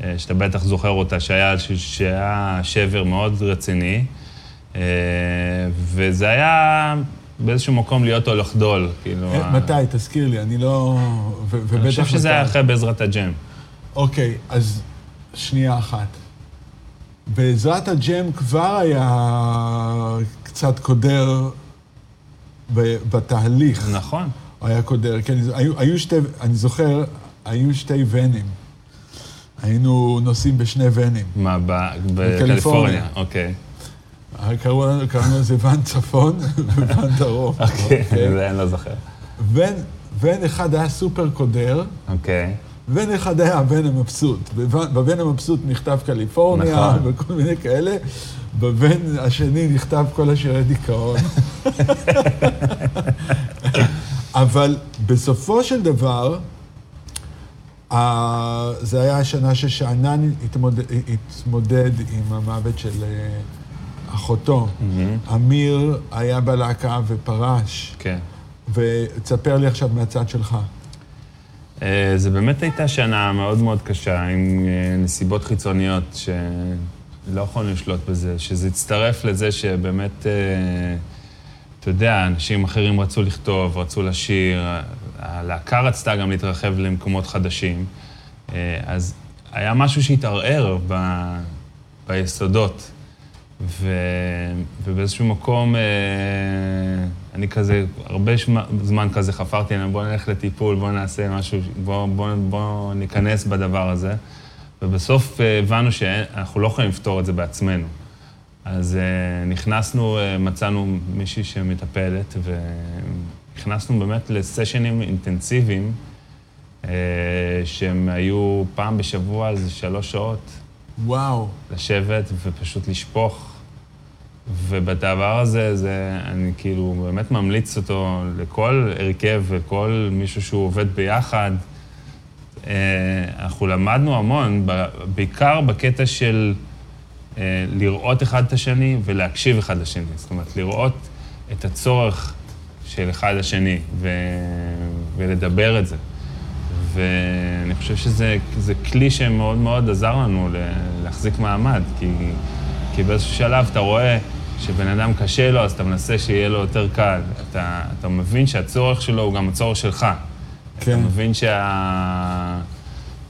אה, שאתה בטח זוכר אותה, שהיה, שהיה שבר מאוד רציני, אה, וזה היה באיזשהו מקום להיות או לחדול, כאילו...
אה,
ה-
מתי? תזכיר לי, אני לא... ובטח
אני חושב שזה
מתי.
היה אחרי בעזרת הג'ם.
אוקיי, אז שנייה אחת. בעזרת הג'ם כבר היה קצת קודר בתהליך.
נכון.
הוא היה קודר, כן, היו, היו שתי, אני זוכר, היו שתי ונים. היינו נוסעים בשני ונים.
מה,
בקליפורניה.
אוקיי.
קראנו לזה ון צפון וון דרום.
אוקיי, זה אני לא זוכר.
ון אחד היה סופר קודר,
אוקיי.
היה הבן המבסוט. בבן המבסוט נכתב קליפורניה
נכון.
וכל מיני כאלה. בבן השני נכתב כל השירי דיכאון. אבל בסופו של דבר, זה היה השנה ששאנן התמודד, התמודד עם המוות של אה, אחותו. אמיר היה בלהקה ופרש.
כן.
ותספר לי עכשיו מהצד שלך.
אה, זה באמת הייתה שנה מאוד מאוד קשה, עם אה, נסיבות חיצוניות שלא יכולנו לשלוט בזה, שזה הצטרף לזה שבאמת, אה, אתה יודע, אנשים אחרים רצו לכתוב, רצו לשיר, הלהקה רצתה גם להתרחב למקומות חדשים, אז היה משהו שהתערער ב... ביסודות. ו... ובאיזשהו מקום, אה, אני כזה, הרבה שמה, זמן כזה חפרתי עליהם, בוא נלך לטיפול, בוא נעשה משהו, בוא, בוא, בוא ניכנס בדבר הזה. ובסוף אה, הבנו שאנחנו לא יכולים לפתור את זה בעצמנו. אז אה, נכנסנו, אה, מצאנו מישהי שמטפלת, ונכנסנו באמת לסשנים אינטנסיביים, אה, שהם היו פעם בשבוע, איזה שלוש שעות.
וואו.
לשבת ופשוט לשפוך. ובדבר הזה, זה, אני כאילו באמת ממליץ אותו לכל הרכב וכל מישהו שהוא עובד ביחד. אה, אנחנו למדנו המון, בעיקר בקטע של אה, לראות אחד את השני ולהקשיב אחד לשני. זאת אומרת, לראות את הצורך של אחד לשני ו... ולדבר את זה. ואני חושב שזה זה כלי שמאוד מאוד עזר לנו להחזיק מעמד, כי, כי באיזשהו שלב אתה רואה שבן אדם קשה לו, אז אתה מנסה שיהיה לו יותר קל. אתה, אתה מבין שהצורך שלו הוא גם הצורך שלך.
כן.
אתה מבין שה...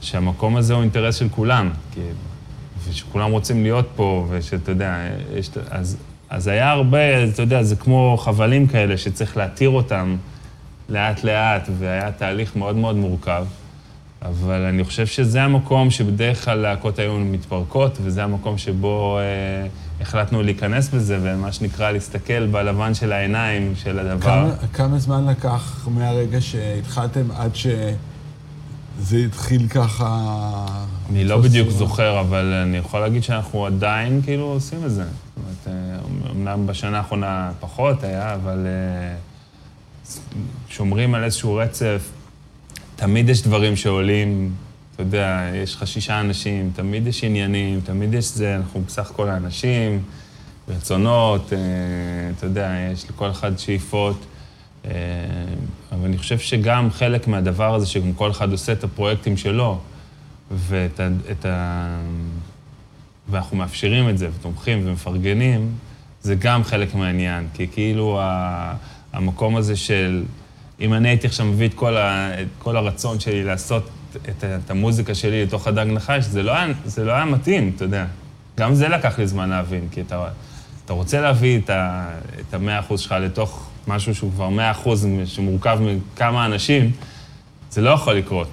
שהמקום הזה הוא אינטרס של כולם, כאילו, ושכולם רוצים להיות פה, ושאתה יודע, יש... אז, אז היה הרבה, אתה יודע, זה כמו חבלים כאלה שצריך להתיר אותם לאט-לאט, והיה תהליך מאוד מאוד מורכב. אבל אני חושב שזה המקום שבדרך כלל להקות היו מתפרקות, וזה המקום שבו אה, החלטנו להיכנס בזה, ומה שנקרא להסתכל בלבן של העיניים של הדבר.
כמה, כמה זמן לקח מהרגע שהתחלתם עד שזה התחיל ככה...
אני לא בדיוק
צורה?
זוכר, אבל אני יכול להגיד שאנחנו עדיין כאילו עושים את זה. זאת אומרת, אה, אמנם בשנה האחרונה פחות היה, אבל אה, שומרים על איזשהו רצף. תמיד יש דברים שעולים, אתה יודע, יש לך שישה אנשים, תמיד יש עניינים, תמיד יש זה, אנחנו בסך הכל האנשים, רצונות, אה, אתה יודע, יש לכל אחד שאיפות. אה, אבל אני חושב שגם חלק מהדבר הזה, שגם כל אחד עושה את הפרויקטים שלו, ואת ה... את ה ואנחנו מאפשרים את זה, ותומכים ומפרגנים, זה גם חלק מהעניין. כי כאילו ה... המקום הזה של... אם אני הייתי עכשיו מביא את כל, ה... את כל הרצון שלי לעשות את, את המוזיקה שלי לתוך הדג נחש, זה לא, היה, זה לא היה מתאים, אתה יודע. גם זה לקח לי זמן להבין, כי אתה, אתה רוצה להביא את, המאה אחוז שלך לתוך משהו שהוא כבר מאה אחוז, שמורכב מכמה אנשים, זה לא יכול לקרות.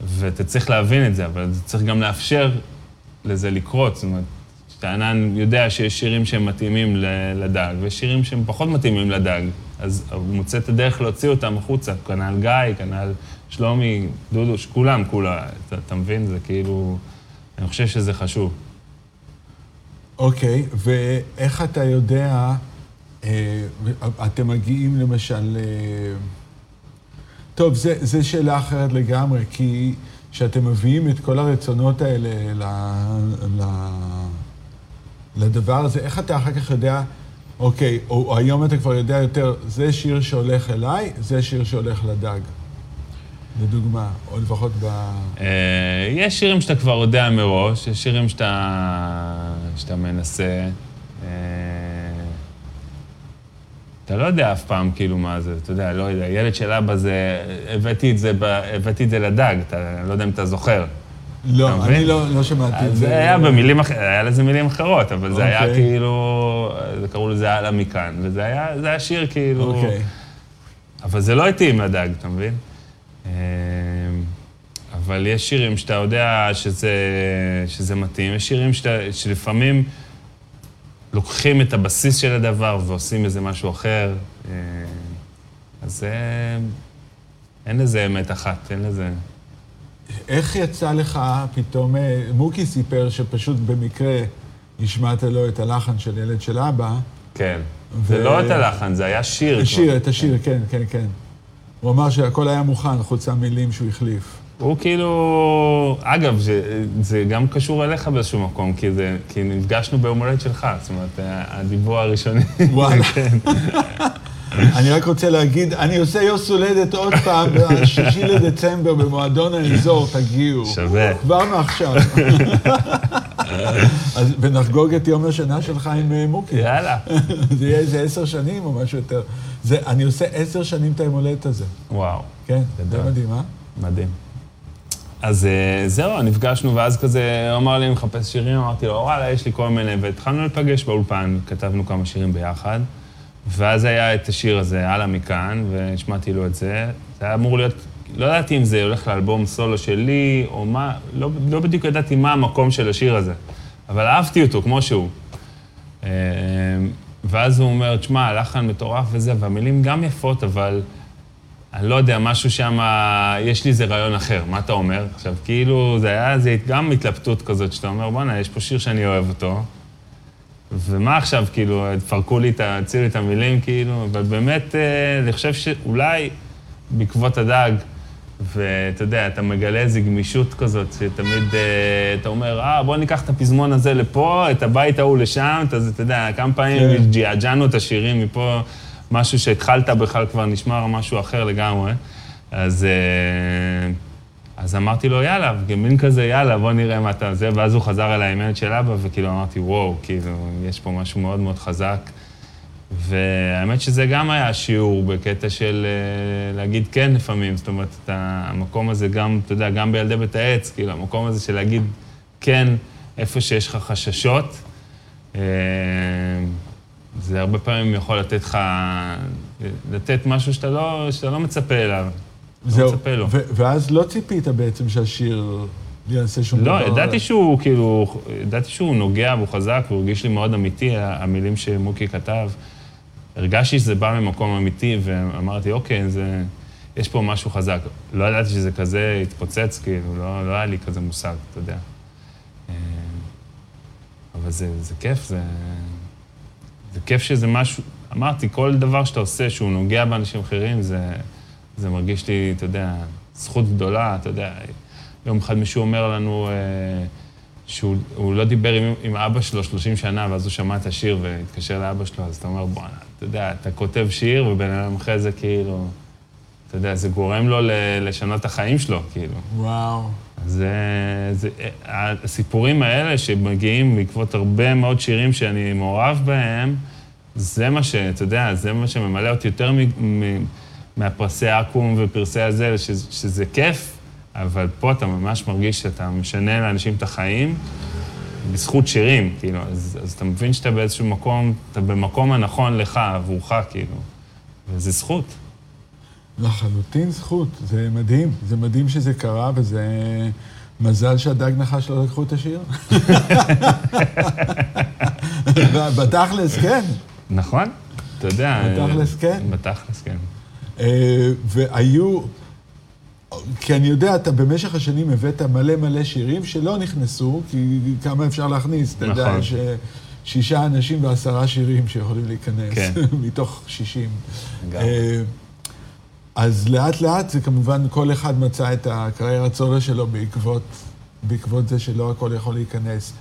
ואתה צריך להבין את זה, אבל אתה צריך גם לאפשר לזה לקרות. זאת אומרת, שהענן יודע שיש שירים שהם מתאימים לדג, ויש שירים שהם פחות מתאימים לדג, אז הוא מוצא את הדרך להוציא אותם החוצה. כנ"ל גיא, כנ"ל שלומי, דודו, כולם, כולם, אתה, אתה מבין? זה כאילו... אני חושב שזה חשוב.
אוקיי, okay, ואיך אתה יודע, אה, אתם מגיעים למשל... אה, טוב, זו שאלה אחרת לגמרי, כי כשאתם מביאים את כל הרצונות האלה ל, ל, לדבר הזה, איך אתה אחר כך יודע, אוקיי, או, היום אתה כבר יודע יותר, זה שיר שהולך אליי, זה שיר שהולך לדג. לדוגמה, או לפחות ב...
אה, יש שירים שאתה כבר יודע מראש, יש שירים שאתה, שאתה מנסה. אה, אתה לא יודע אף פעם כאילו מה זה, אתה יודע, לא יודע, ילד של אבא זה, הבאתי את זה, הבאתי את זה לדג, אתה לא יודע אם אתה זוכר.
לא, אני לא, לא שמעתי את זה.
זה היה במילים אחרות, היה לזה מילים אחרות, אבל זה היה אוקיי. כאילו, זה קראו לזה הלאה מכאן, וזה היה, שיר כאילו... אוקיי. אבל זה לא התאים לדג, אתה מבין? אה, אבל יש שירים שאתה יודע שזה, שזה מתאים, יש שירים שאתה, שלפעמים לוקחים את הבסיס של הדבר ועושים איזה משהו אחר. אה, אז זה... אין לזה אמת אחת, אין לזה...
איך יצא לך פתאום, אה, מוקי סיפר שפשוט במקרה השמעת לו את הלחן של ילד של אבא.
כן. ו... זה לא את הלחן, זה היה שיר.
שיר, את השיר, כן, כן, כן. הוא אמר שהכל היה מוכן, חוץ מהמילים שהוא החליף.
הוא כאילו... אגב, זה, זה גם קשור אליך באיזשהו מקום, כי, זה, כי נפגשנו ביום הולדת שלך, זאת אומרת, הדיבור הראשוני.
וואלה. כן. אני רק רוצה להגיד, אני עושה יוס הולדת עוד פעם, בשישי לדצמבר במועדון האזור, תגיעו.
שווה.
כבר מעכשיו. אז ונחגוג את יום השנה שלך עם אה, מוקי.
יאללה.
זה יהיה איזה עשר שנים או משהו יותר. זה, אני עושה עשר שנים את היום הולדת הזה.
וואו.
כן, זה מדהים, אה?
מדהים. אז אה, זהו, נפגשנו, ואז כזה, הוא אמר לי, אני מחפש שירים, אמרתי לו, וואלה, יש לי כל מיני, והתחלנו להיפגש באולפן, כתבנו כמה שירים ביחד, ואז היה את השיר הזה, הלאה מכאן, והשמעתי לו את זה. זה היה אמור להיות, לא ידעתי אם זה הולך לאלבום סולו שלי, או מה, לא, לא בדיוק ידעתי מה המקום של השיר הזה, אבל אהבתי אותו כמו שהוא. אה, ואז הוא אומר, תשמע, הלחן מטורף וזה, והמילים גם יפות, אבל... אני לא יודע, משהו שם, יש לי איזה רעיון אחר, מה אתה אומר? עכשיו, כאילו, זה היה זה גם התלבטות כזאת, שאתה אומר, בואנה, יש פה שיר שאני אוהב אותו, ומה עכשיו, כאילו, תפרקו לי, תציעו לי את המילים, כאילו, אבל באמת, אה, אני חושב שאולי בעקבות הדג, ואתה יודע, אתה מגלה איזו גמישות כזאת, שתמיד אה, אתה אומר, אה, בוא ניקח את הפזמון הזה לפה, את הבית ההוא לשם, אתה יודע, כמה פעמים כן. ג'יאג'נו את השירים מפה. משהו שהתחלת בכלל כבר נשמע משהו אחר לגמרי. אז, אה, אז אמרתי לו, יאללה, מין כזה, יאללה, בוא נראה מה אתה... זה, ואז הוא חזר אליי עם של אבא, וכאילו אמרתי, וואו, כאילו, יש פה משהו מאוד מאוד חזק. והאמת שזה גם היה שיעור בקטע של אה, להגיד כן לפעמים, זאת אומרת, המקום הזה גם, אתה יודע, גם בילדי בית העץ, כאילו, המקום הזה של להגיד כן איפה שיש לך חששות. אה, זה הרבה פעמים יכול לתת לך, לתת משהו שאתה לא, שאתה לא מצפה אליו. לא זהו, לא מצפה לו.
ואז לא ציפית בעצם שהשיר יעשה שום
לא,
דבר.
לא, ידעתי שהוא כאילו, ידעתי שהוא נוגע והוא חזק, והוא הרגיש לי מאוד אמיתי, המילים שמוקי כתב. הרגשתי שזה בא ממקום אמיתי, ואמרתי, אוקיי, זה, יש פה משהו חזק. לא ידעתי שזה כזה התפוצץ, כאילו, לא, לא היה לי כזה מושג, אתה יודע. אה, אבל זה, זה כיף, זה... זה כיף שזה משהו, אמרתי, כל דבר שאתה עושה שהוא נוגע באנשים אחרים, זה, זה מרגיש לי, אתה יודע, זכות גדולה, אתה יודע. יום אחד מישהו אומר לנו, אה, שהוא הוא לא דיבר עם, עם אבא שלו 30 שנה, ואז הוא שמע את השיר והתקשר לאבא שלו, אז אתה אומר, בואנה, אתה יודע, אתה כותב שיר, ובן אדם אחרי זה כאילו, אתה יודע, זה גורם לו לשנות את החיים שלו, כאילו.
וואו.
זה, זה, הסיפורים האלה שמגיעים בעקבות הרבה מאוד שירים שאני מעורב בהם, זה מה ש... אתה יודע, זה מה שממלא אותי יותר מ, מ, מהפרסי אקו"ם ופרסי הזה, ש, שזה כיף, אבל פה אתה ממש מרגיש שאתה משנה לאנשים את החיים בזכות שירים, כאילו. אז, אז אתה מבין שאתה באיזשהו מקום, אתה במקום הנכון לך, עבורך, כאילו. וזה זכות.
לחלוטין זכות, זה מדהים. זה מדהים שזה קרה, וזה מזל שהדג נחש לא לקחו את השיר. בתכלס, כן.
נכון? אתה יודע...
בתכלס, כן.
בתכלס, כן.
אה, והיו, כי אני יודע, אתה במשך השנים הבאת מלא מלא שירים שלא נכנסו, כי כמה אפשר להכניס, אתה יודע,
נכון.
יש אה, שישה אנשים ועשרה שירים שיכולים להיכנס,
כן.
מתוך שישים. אה, אז לאט לאט זה כמובן, כל אחד מצא את הקריירת סולו שלו בעקבות, בעקבות זה שלא הכל יכול להיכנס.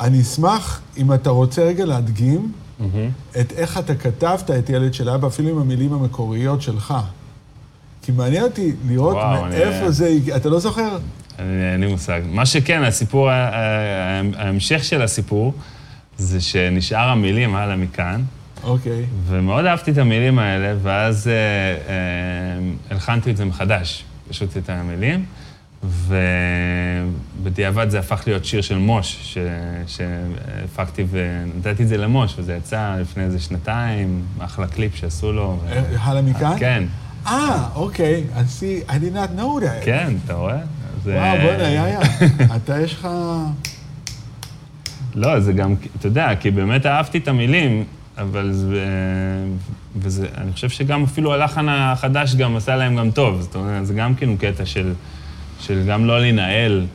אני אשמח, אם אתה רוצה רגע להדגים,
מהמם.
את איך אתה כתבת את ילד של אבא, אפילו עם המילים המקוריות שלך. כי מעניין אותי לראות
וואו, אני-
מאיפה זה הגיע, אתה לא זוכר?
אני- אין לי מושג. מה שכן, הסיפור, ה- ה- ההמשך של הסיפור, זה שנשאר המילים הלאה מכאן,
אוקיי.
ומאוד אהבתי את המילים האלה, ואז אה, אה, הלחנתי את זה מחדש, פשוט את המילים, ובדיעבד זה הפך להיות שיר של מוש, ש- שהפקתי ונתתי את זה למוש, וזה יצא לפני איזה שנתיים, אחלה קליפ שעשו לו. ו-
אה, הלאה מכאן?
כן,
אה, אוקיי. I see, I did not know that.
כן, אתה רואה? זה-
וואו, בוא'נה, יאיה. אתה יש לך...
לא, זה גם, אתה יודע, כי באמת אהבתי את המילים, אבל זה... וזה, אני חושב שגם אפילו הלחן החדש גם עשה להם גם טוב. זאת אומרת, זה גם כאילו קטע של, של גם לא להינעל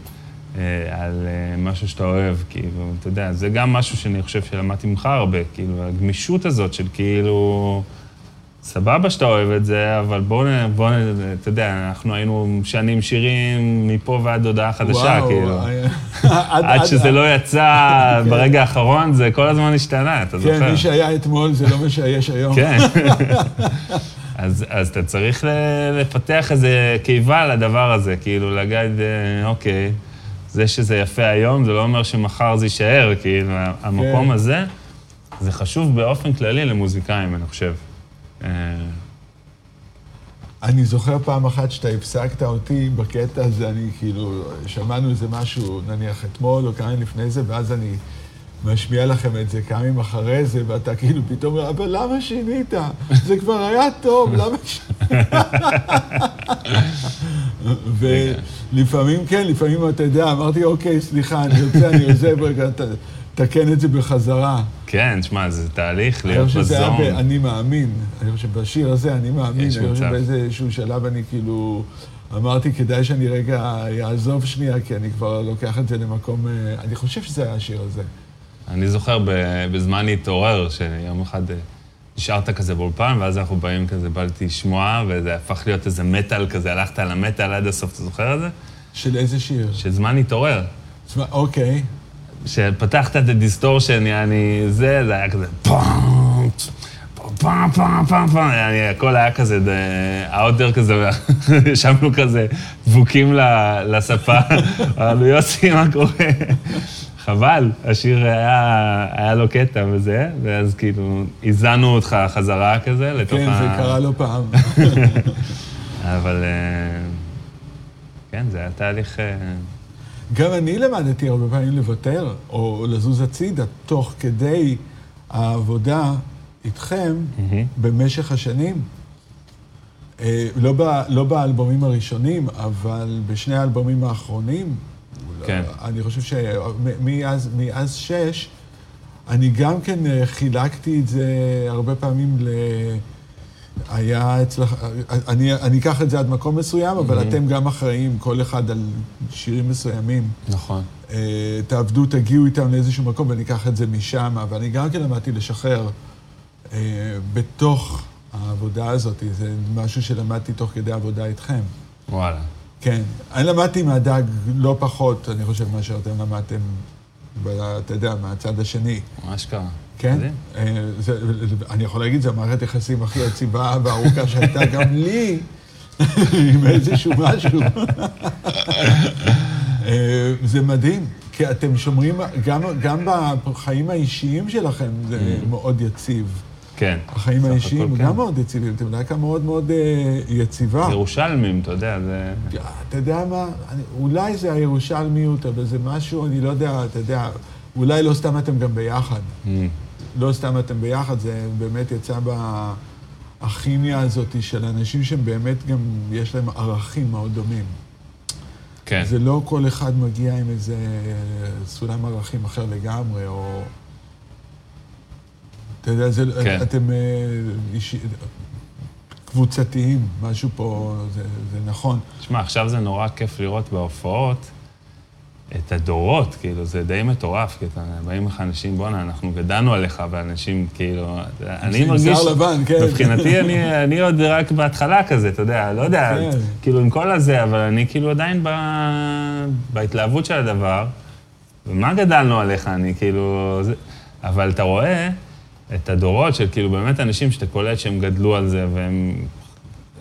אה, על אה, משהו שאתה אוהב, כאילו, אתה יודע, זה גם משהו שאני חושב שלמדתי ממך הרבה, כאילו, הגמישות הזאת של כאילו... סבבה שאתה אוהב את זה, אבל בואו, בוא, אתה יודע, אנחנו היינו משנים שירים מפה ועד הודעה חדשה,
וואו,
כאילו.
אה,
עד שזה לא יצא ברגע האחרון, זה כל הזמן השתנה, אתה זוכר?
כן, מי שהיה אתמול זה לא מה שיש היום.
כן. אז, אז אתה צריך לפתח איזה קיבה לדבר הזה, כאילו להגיד, אה, אוקיי, זה שזה יפה היום, זה לא אומר שמחר זה יישאר, כאילו, המקום
כן.
הזה, זה חשוב באופן כללי למוזיקאים, אני חושב. אה,
אני זוכר פעם אחת שאתה הפסקת אותי בקטע הזה, אני כאילו, שמענו איזה משהו, נניח אתמול או כמה לפני זה, ואז אני משמיע לכם את זה כמה ימים אחרי זה, ואתה כאילו פתאום אבל למה שינית? זה כבר היה טוב, למה שינית? ולפעמים כן, לפעמים אתה יודע, אמרתי, אוקיי, סליחה, אני יוצא, אני עוזב רגע, תקן את זה בחזרה.
כן, תשמע, זה תהליך
אני
להיות
חושב שזה היה
בזון.
ב"אני מאמין". אני חושב שבשיר הזה, "אני מאמין", אני חושב
מצב.
באיזשהו שלב אני כאילו... אמרתי, כדאי שאני רגע אעזוב שנייה, כי אני כבר לוקח את זה למקום... אה, אני חושב שזה היה השיר הזה.
אני זוכר בזמן להתעורר, שיום אחד אה, נשארת כזה באולפן, ואז אנחנו באים כזה, באתי לשמוע, וזה הפך להיות איזה מטאל כזה, הלכת על המטאל עד הסוף, אתה זוכר את זה?
של איזה שיר?
שזמן להתעורר.
תשמע, אוקיי.
שפתחת את ה distortion, יעני, זה, זה היה כזה פאם, פעם, פעם, פעם, פעם, יעני, הכל היה כזה, ה order כזה, ישבנו כזה דבוקים לספה, יוסי, מה קורה? חבל, השיר היה, היה לו קטע וזה, ואז כאילו, הזנו אותך חזרה כזה לתוך
כן, זה קרה לא פעם.
אבל אה, כן, זה היה תהליך... אה,
גם אני למדתי הרבה פעמים לוותר, או לזוז הצידה, תוך כדי העבודה איתכם במשך השנים. אה, לא, ב, לא באלבומים הראשונים, אבל בשני האלבומים האחרונים,
כן.
אני חושב שמאז מאז שש, אני גם כן אה, חילקתי את זה הרבה פעמים ל... היה אצלך, אני, אני אקח את זה עד מקום מסוים, אבל אתם גם אחראים, כל אחד על שירים מסוימים.
נכון.
אה, תעבדו, תגיעו איתם לאיזשהו מקום ואני אקח את זה משם, אבל אני גם כן למדתי לשחרר אה, בתוך העבודה הזאת, זה משהו שלמדתי תוך כדי עבודה איתכם.
וואלה.
כן. אני למדתי מהדג לא פחות, אני חושב, מה שאתם למדתם, ב- אתה יודע, מהצד השני.
מה שקרה.
כן? אה, זה, אני יכול להגיד, זו המערכת יחסים הכי יציבה והארוכה שהייתה גם לי, עם איזשהו משהו. אה, זה מדהים, כי אתם שומרים, גם, גם בחיים האישיים שלכם זה מאוד יציב.
כן.
החיים האישיים גם
כן.
מאוד יציבים, אתם להקה מאוד מאוד אה, יציבה.
ירושלמים, אתה יודע, זה...
אתה יודע מה, אולי זה הירושלמיות, אבל זה משהו, אני לא יודע, אתה יודע, אולי לא סתם אתם גם ביחד.
Mm,
לא סתם אתם ביחד, זה באמת יצא בכימיה הזאת של אנשים שהם באמת גם, יש להם ערכים מאוד דומים.
כן.
זה לא כל אחד מגיע עם איזה סולם ערכים אחר לגמרי, או... אתה יודע, זה,
כן.
אתם אה, אישי, קבוצתיים, משהו פה, זה, זה נכון.
תשמע, עכשיו זה נורא כיף לראות בהופעות את הדורות, כאילו, זה די מטורף, כי אתה, באים לך אנשים, בואנה, אנחנו גדלנו עליך, ואנשים, כאילו, אני
עם
מרגיש...
שיער לבן, כן.
מבחינתי, אני, אני עוד רק בהתחלה כזה, אתה יודע, לא יודע,
כן.
כאילו, עם כל הזה, אבל אני כאילו עדיין ב, בהתלהבות של הדבר, ומה גדלנו עליך, אני כאילו... זה, אבל אתה רואה את הדורות של כאילו באמת אנשים שאתה קולט שהם גדלו על זה, והם...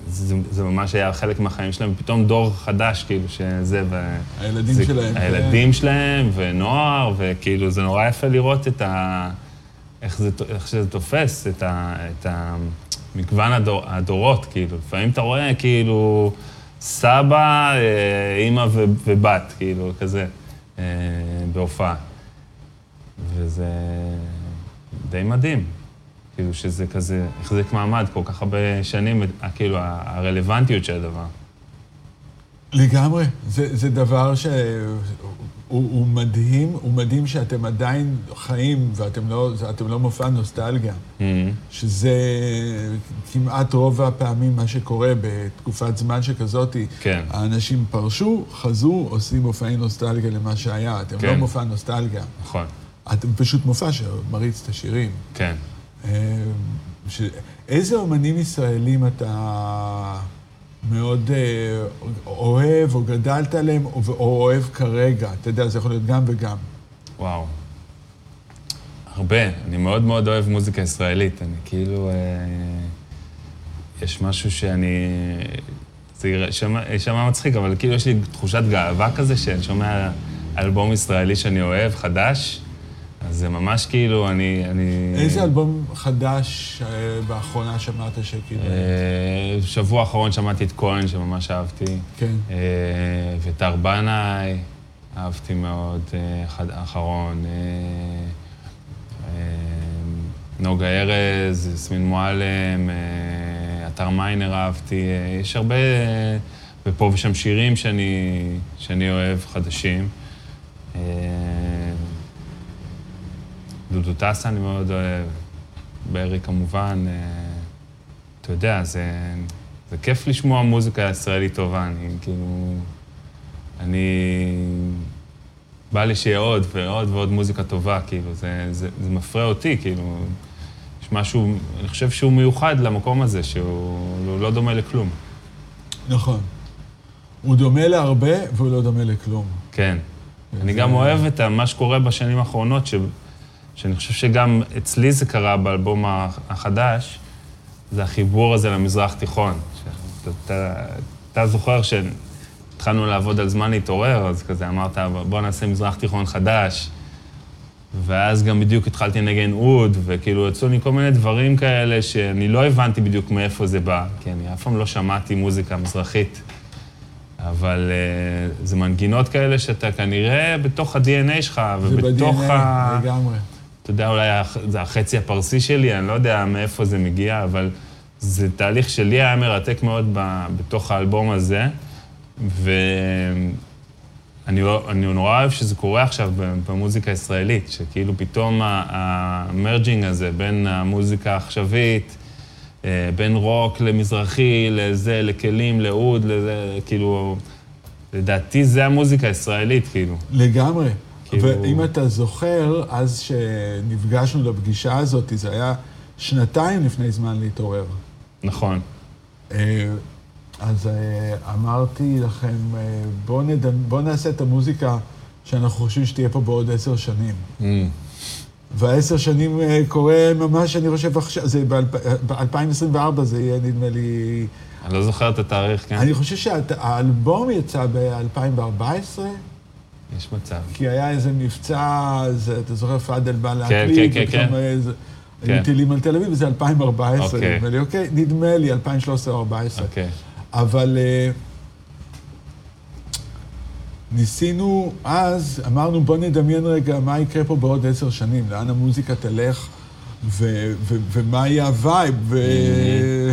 זה, זה ממש היה חלק מהחיים שלהם, פתאום דור חדש, כאילו, שזה, ו...
הילדים
זה,
שלהם. כן.
הילדים שלהם, ונוער, וכאילו, זה נורא יפה לראות את ה... איך, זה, איך שזה תופס, את, ה, את המגוון הדור, הדורות, כאילו. לפעמים אתה רואה, כאילו, סבא, אה, אימא ו, ובת, כאילו, כזה, אה, בהופעה. וזה די מדהים. כאילו שזה כזה החזיק מעמד כל כך הרבה שנים, כאילו הרלוונטיות של הדבר.
לגמרי. זה, זה דבר שהוא הוא מדהים, הוא מדהים שאתם עדיין חיים ואתם לא, לא מופע נוסטלגיה.
Mm-hmm.
שזה כמעט רוב הפעמים מה שקורה בתקופת זמן שכזאת.
כן.
האנשים פרשו, חזרו, עושים מופעי נוסטלגיה למה שהיה. אתם
כן.
לא מופע נוסטלגיה.
נכון,
אתם פשוט מופע שמריץ את השירים.
כן.
אה, ש... איזה אומנים ישראלים אתה מאוד אה, אוהב או גדלת עליהם או, או אוהב כרגע? אתה יודע, זה יכול להיות גם וגם.
וואו. הרבה. אני מאוד מאוד אוהב מוזיקה ישראלית. אני כאילו... אה, יש משהו שאני... זה יישמע מצחיק, אבל כאילו יש לי תחושת גאווה כזה, שאני שומע אלבום ישראלי שאני אוהב, חדש, אז זה ממש כאילו, אני... אני
איזה אלבום חדש אה, באחרונה שמעת שכאילו...
אה, שבוע האחרון שמעתי את כהן, שממש אהבתי.
כן.
אה, וטר בנאי, אהבתי מאוד, אה, אחד האחרון. אה, אה, נוגה ארז, יסמין מועלם, אה, אתר מיינר אהבתי. אה, יש הרבה, ופה ושם שירים שאני, שאני אוהב, חדשים. אה, דודו טסה אני מאוד אוהב, ברי כמובן. אה, אתה יודע, זה, זה כיף לשמוע מוזיקה ישראלית טובה, אני כאילו... אני... בא לי שיהיה עוד ועוד ועוד מוזיקה טובה, כאילו, זה, זה, זה מפריע אותי, כאילו... יש משהו, אני חושב שהוא מיוחד למקום הזה, שהוא הוא לא דומה לכלום.
נכון. הוא דומה להרבה והוא לא דומה לכלום.
כן. אני
זה-
גם אוהב את מה שקורה בשנים האחרונות, ש... שאני חושב שגם אצלי זה קרה באלבום הח- החדש, זה החיבור הזה למזרח תיכון. שאתה, אתה, אתה זוכר שהתחלנו לעבוד על זמן להתעורר, אז כזה אמרת, בוא נעשה מזרח תיכון חדש. ואז גם בדיוק התחלתי לנגן אוד, וכאילו יצאו לי כל מיני דברים כאלה שאני לא הבנתי בדיוק מאיפה זה בא, כי אני אף פעם לא שמעתי מוזיקה מזרחית. אבל uh, זה מנגינות כאלה שאתה כנראה בתוך ה-DNA שלך,
זה
ובתוך
ב-DNA
ה...
לגמרי.
אתה יודע, אולי זה החצי הפרסי שלי, אני לא יודע מאיפה זה מגיע, אבל זה תהליך שלי היה מרתק מאוד ב, בתוך האלבום הזה, ואני לא- נורא אוהב שזה קורה עכשיו במוזיקה הישראלית, שכאילו פתאום המרג'ינג הזה בין המוזיקה העכשווית, אה, בין רוק למזרחי, לזה, לכלים, לאוד, לזה, כאילו, לדעתי זה המוזיקה הישראלית, כאילו.
לגמרי.
כאילו-
ואם אתה זוכר, אז שנפגשנו לפגישה הזאת, זה היה שנתיים לפני זמן להתעורר.
נכון.
אה, אז אה, אמרתי לכם, אה, בואו בוא נעשה את המוזיקה שאנחנו חושבים שתהיה פה בעוד עשר שנים.
Mm.
והעשר שנים קורה ממש, אני חושב עכשיו, זה ב-2024 זה יהיה, נדמה לי...
אני לא זוכר את התאריך, כן.
אני חושב שהאלבום יצא ב-2014.
יש מצב.
כי היה איזה מבצע, אז אתה זוכר, פאדל בא
להקליט. כן, כן, כן.
היו כן. טילים על תל אביב, וזה 2014. אוקיי. נדמה לי, אוקיי, נדמה לי, 2013 או 2014.
אוקיי.
אבל אה, ניסינו אז, אמרנו, בוא נדמיין רגע מה יקרה פה בעוד עשר שנים, לאן המוזיקה תלך, ו- ו- ומה יהיה ה vibe, ו-.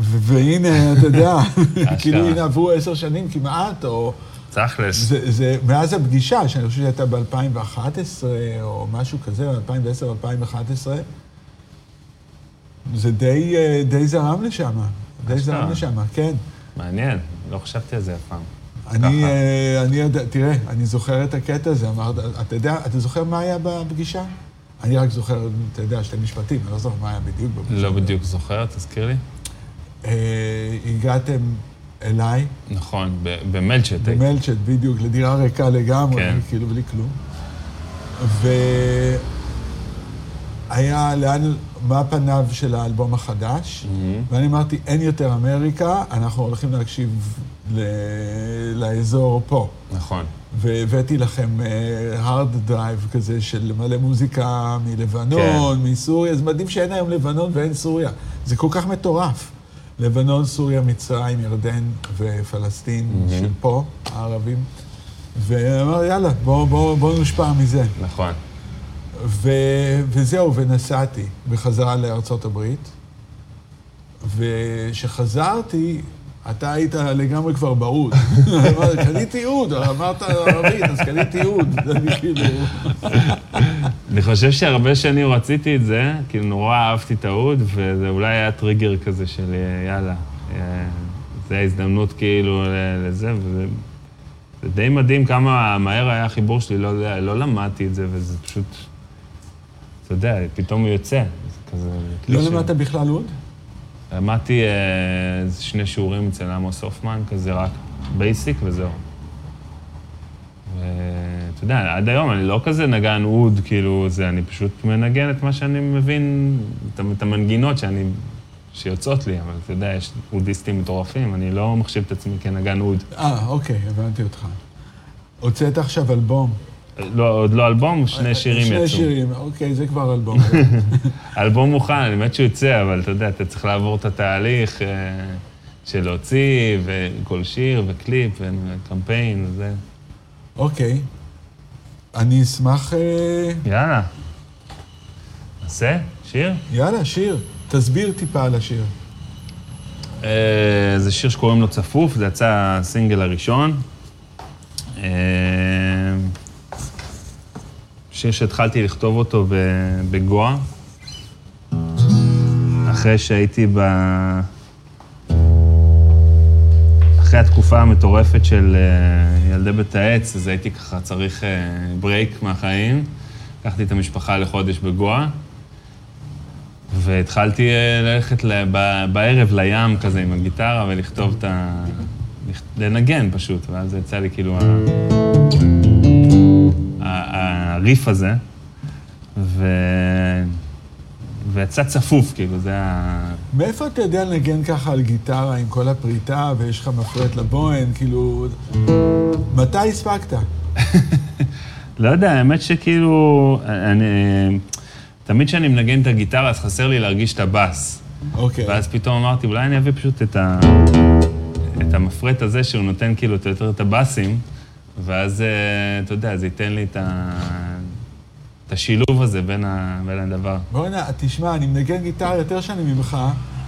והנה, אתה יודע, כאילו, הנה עברו עשר שנים כמעט, או...
תכלס.
זה, זה, מאז הפגישה, שאני חושב שהייתה ב-2011, או משהו כזה, 2010 2011, זה די, אה, די זרם לשם. די זרם לשם, כן.
מעניין, לא חשבתי על זה אף פעם.
אני, אה, אני יודע, תראה, אני זוכר את הקטע הזה, אמרת, אתה יודע, אתה זוכר מה היה בפגישה? אני רק זוכר, אתה יודע, שתי משפטים, אני לא זוכר מה היה בדיוק בפגישה.
לא בדיוק זוכר, תזכיר לי.
אה, הגעתם אליי.
נכון, במלצ'ט.
במלצ'ט, בדיוק, לדירה ריקה לגמרי, כן. כאילו בלי כלום. והיה לאן, מה פניו של האלבום החדש, mm-hmm. ואני אמרתי, אין יותר אמריקה, אנחנו הולכים להקשיב ל... לאזור פה.
נכון.
והבאתי לכם hard uh, drive כזה של מלא מוזיקה מלבנון, כן. מסוריה, זה מדהים שאין היום לבנון ואין סוריה. זה כל כך מטורף. לבנון, סוריה, מצרים, ירדן ופלסטין mm-hmm. של פה, הערבים. ואמר, יאללה, בואו בוא, בוא נושפע מזה.
נכון.
ו, וזהו, ונסעתי בחזרה לארצות הברית. וכשחזרתי, אתה היית לגמרי כבר באוד. קניתי אוד, אמרת ערבית, אז קניתי אוד. אני כאילו...
אני חושב שהרבה שנים רציתי את זה, כאילו נורא אהבתי את האוד, וזה אולי היה טריגר כזה של יאללה, אה, זו ההזדמנות כאילו לזה, וזה זה די מדהים כמה מהר היה החיבור שלי, לא יודע, לא למדתי את זה, וזה פשוט, אתה יודע, פתאום יוצא.
כזה... לא למדת בכלל אוד?
למדתי אה, שני שיעורים אצל עמוס הופמן, כזה רק basic וזהו. ואתה יודע, עד היום אני לא כזה נגן אוד, כאילו, זה, אני פשוט מנגן את מה שאני מבין, את המנגינות שאני, שיוצאות לי, אבל אתה יודע, יש אודיסטים מטורפים, אני לא מחשיב את עצמי כנגן אוד.
אה, אוקיי, הבנתי אותך. הוצאת עכשיו אלבום.
לא, עוד לא אלבום, שני שירים
שני
יצאו.
שני שירים, אוקיי, זה כבר אלבום.
אלבום מוכן, אני באמת שהוא יצא, אבל אתה יודע, אתה צריך לעבור את התהליך אה, של להוציא, וכל שיר, וקליפ, וקמפיין, וזה.
אוקיי. אני אשמח... אה,
יאללה. נעשה? שיר?
יאללה, שיר. תסביר טיפה על השיר.
אה, זה שיר שקוראים לו צפוף, זה יצא הסינגל הראשון. שיר שהתחלתי לכתוב אותו בגואה, אחרי שהייתי ב... אחרי התקופה המטורפת של אה, ילדי בית העץ, אז הייתי ככה צריך ברייק אה, מהחיים. לקחתי את המשפחה לחודש בגואה, והתחלתי אה, ללכת בערב לים כזה עם הגיטרה ולכתוב את ה... לנגן פשוט, ואז יצא לי כאילו... הריף הזה, ו... ויצא צפוף, כאילו, זה ה...
מאיפה אתה יודע לנגן ככה על גיטרה עם כל הפריטה ויש לך מפרט לבוהן, כאילו... מתי הספקת?
לא יודע, האמת שכאילו, אני... תמיד כשאני מנגן את הגיטרה, אז חסר לי להרגיש את הבאס.
אוקיי.
ואז פתאום אמרתי, אולי אני אביא פשוט את, ה... את המפרט הזה, שהוא נותן כאילו יותר את הבאסים. ואז, אה, אתה יודע, זה ייתן לי את, ה... את השילוב הזה בין, ה... בין הדבר.
בוא'נה, תשמע, אני מנגן גיטרה יותר שנים ממך,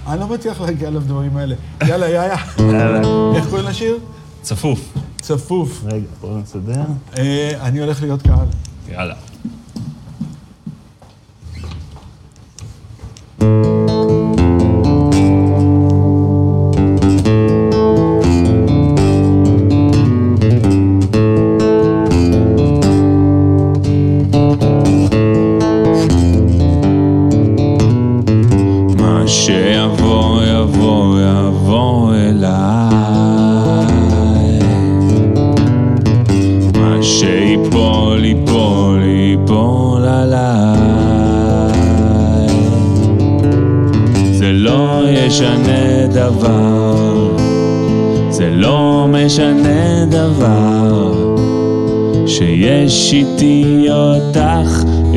אני לא מצליח להגיע לדברים האלה. יאללה, יאללה. יאללה. איך קוראים לשיר?
צפוף.
צפוף.
רגע, בואו נסדר.
אה, אני הולך להיות קהל.
יאללה.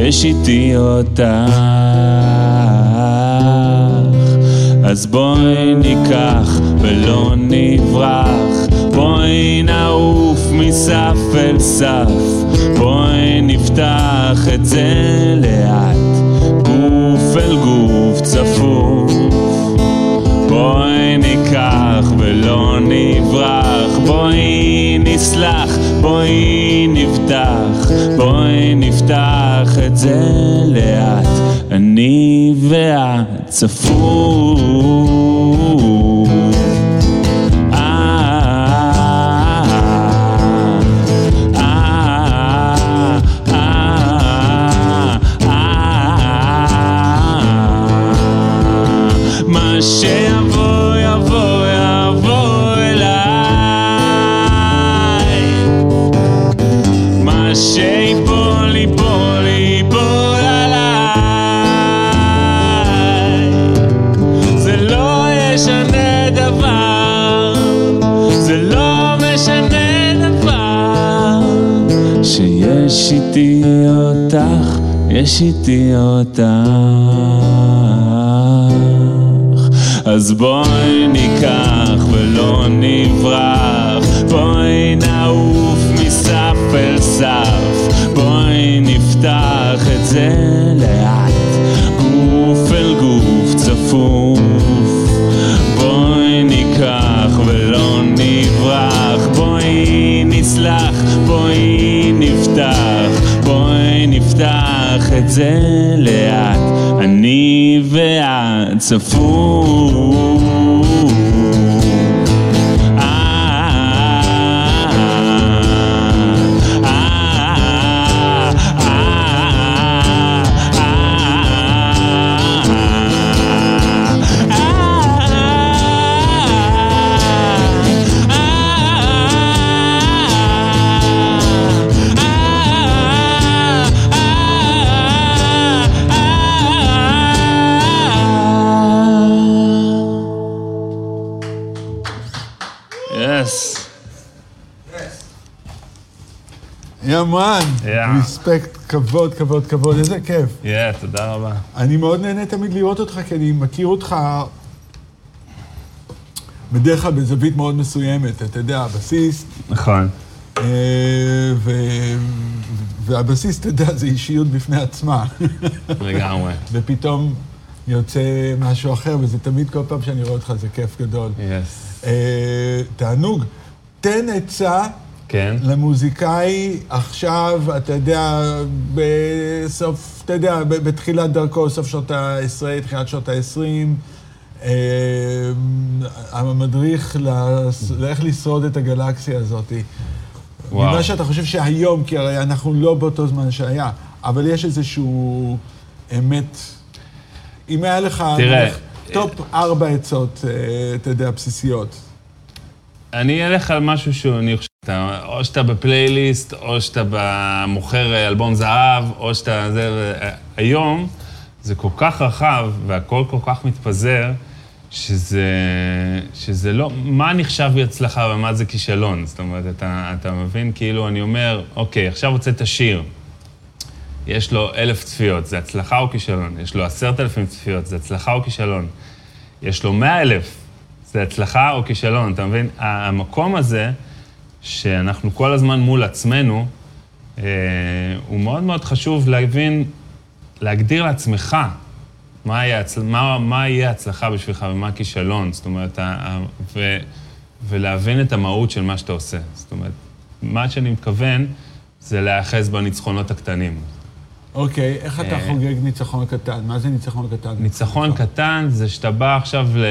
יש איתי אותך. אז בואי ניקח ולא נברח, בואי נעוף מסף אל סף, בואי נפתח את זה לאט, גוף אל גוף צפוף. בואי ניקח ולא נברח, בואי נסלח, בואי נפתח, בואי נפתח את זה לאט, אני ואת צפוף. מה יש איתי אותך. אז בואי ניקח ולא נברח, בואי נעוף מסף אל סף, בואי נפתח את זה לאט, גוף אל גוף צפוף. בואי ניקח ולא נברח, בואי נסלח, בואי נפתח, בואי נפתח את זה לאט, אני ואת צפוף.
כבוד, כבוד, כבוד, איזה כיף.
Yeah, תודה רבה.
אני מאוד נהנה תמיד לראות אותך, כי אני מכיר אותך בדרך כלל בזווית מאוד מסוימת. אתה יודע, הבסיס,
נכון.
אה, ו... והבסיס, אתה יודע, זה אישיות בפני עצמה.
לגמרי.
ופתאום יוצא משהו אחר, וזה תמיד, כל פעם שאני רואה אותך, זה כיף גדול.
יס.
אה, תענוג. תן עצה
כן.
למוזיקאי עכשיו, אתה יודע, בסוף, אתה יודע, בתחילת דרכו, סוף שנות ה-10, תחילת שנות ה-20, אה, המדריך לס- לאיך לשרוד את הגלקסיה הזאת.
וואו.
ממה שאתה חושב שהיום, כי הרי אנחנו לא באותו זמן שהיה, אבל יש איזשהו אמת. אם היה לך,
תראה,
top ארבע עצות, אה, אתה יודע, בסיסיות.
אני אלך על משהו שאני חושב, אתה- או שאתה בפלייליסט, או שאתה מוכר אה, אלבום זהב, או שאתה... זה, ו- היום זה כל כך רחב והכל כל כך מתפזר, שזה, שזה לא... מה נחשב בהצלחה ומה זה כישלון? זאת אומרת, אתה, אתה מבין? כאילו, אני אומר, אוקיי, עכשיו הוצאת שיר. יש לו אלף צפיות, זה הצלחה או כישלון? יש לו עשרת אלפים צפיות, זה הצלחה או כישלון? יש לו מאה אלף, זה הצלחה או כישלון, אתה מבין? המקום הזה, שאנחנו כל הזמן מול עצמנו, אה, הוא מאוד מאוד חשוב להבין, להגדיר לעצמך מה יהיה. מה, מה יהיה הצלחה בשבילך ומה הכישלון, זאת אומרת. ה... ו... ולהבין את המהות של מה שאתה עושה. זאת אומרת, מה שאני מתכוון זה להיאחז בניצחונות הקטנים.
אוקיי, איך אתה
אה,
חוגג ניצחון קטן? מה זה ניצחון קטן?
ניצחון קטן זה שאתה בא עכשיו ל...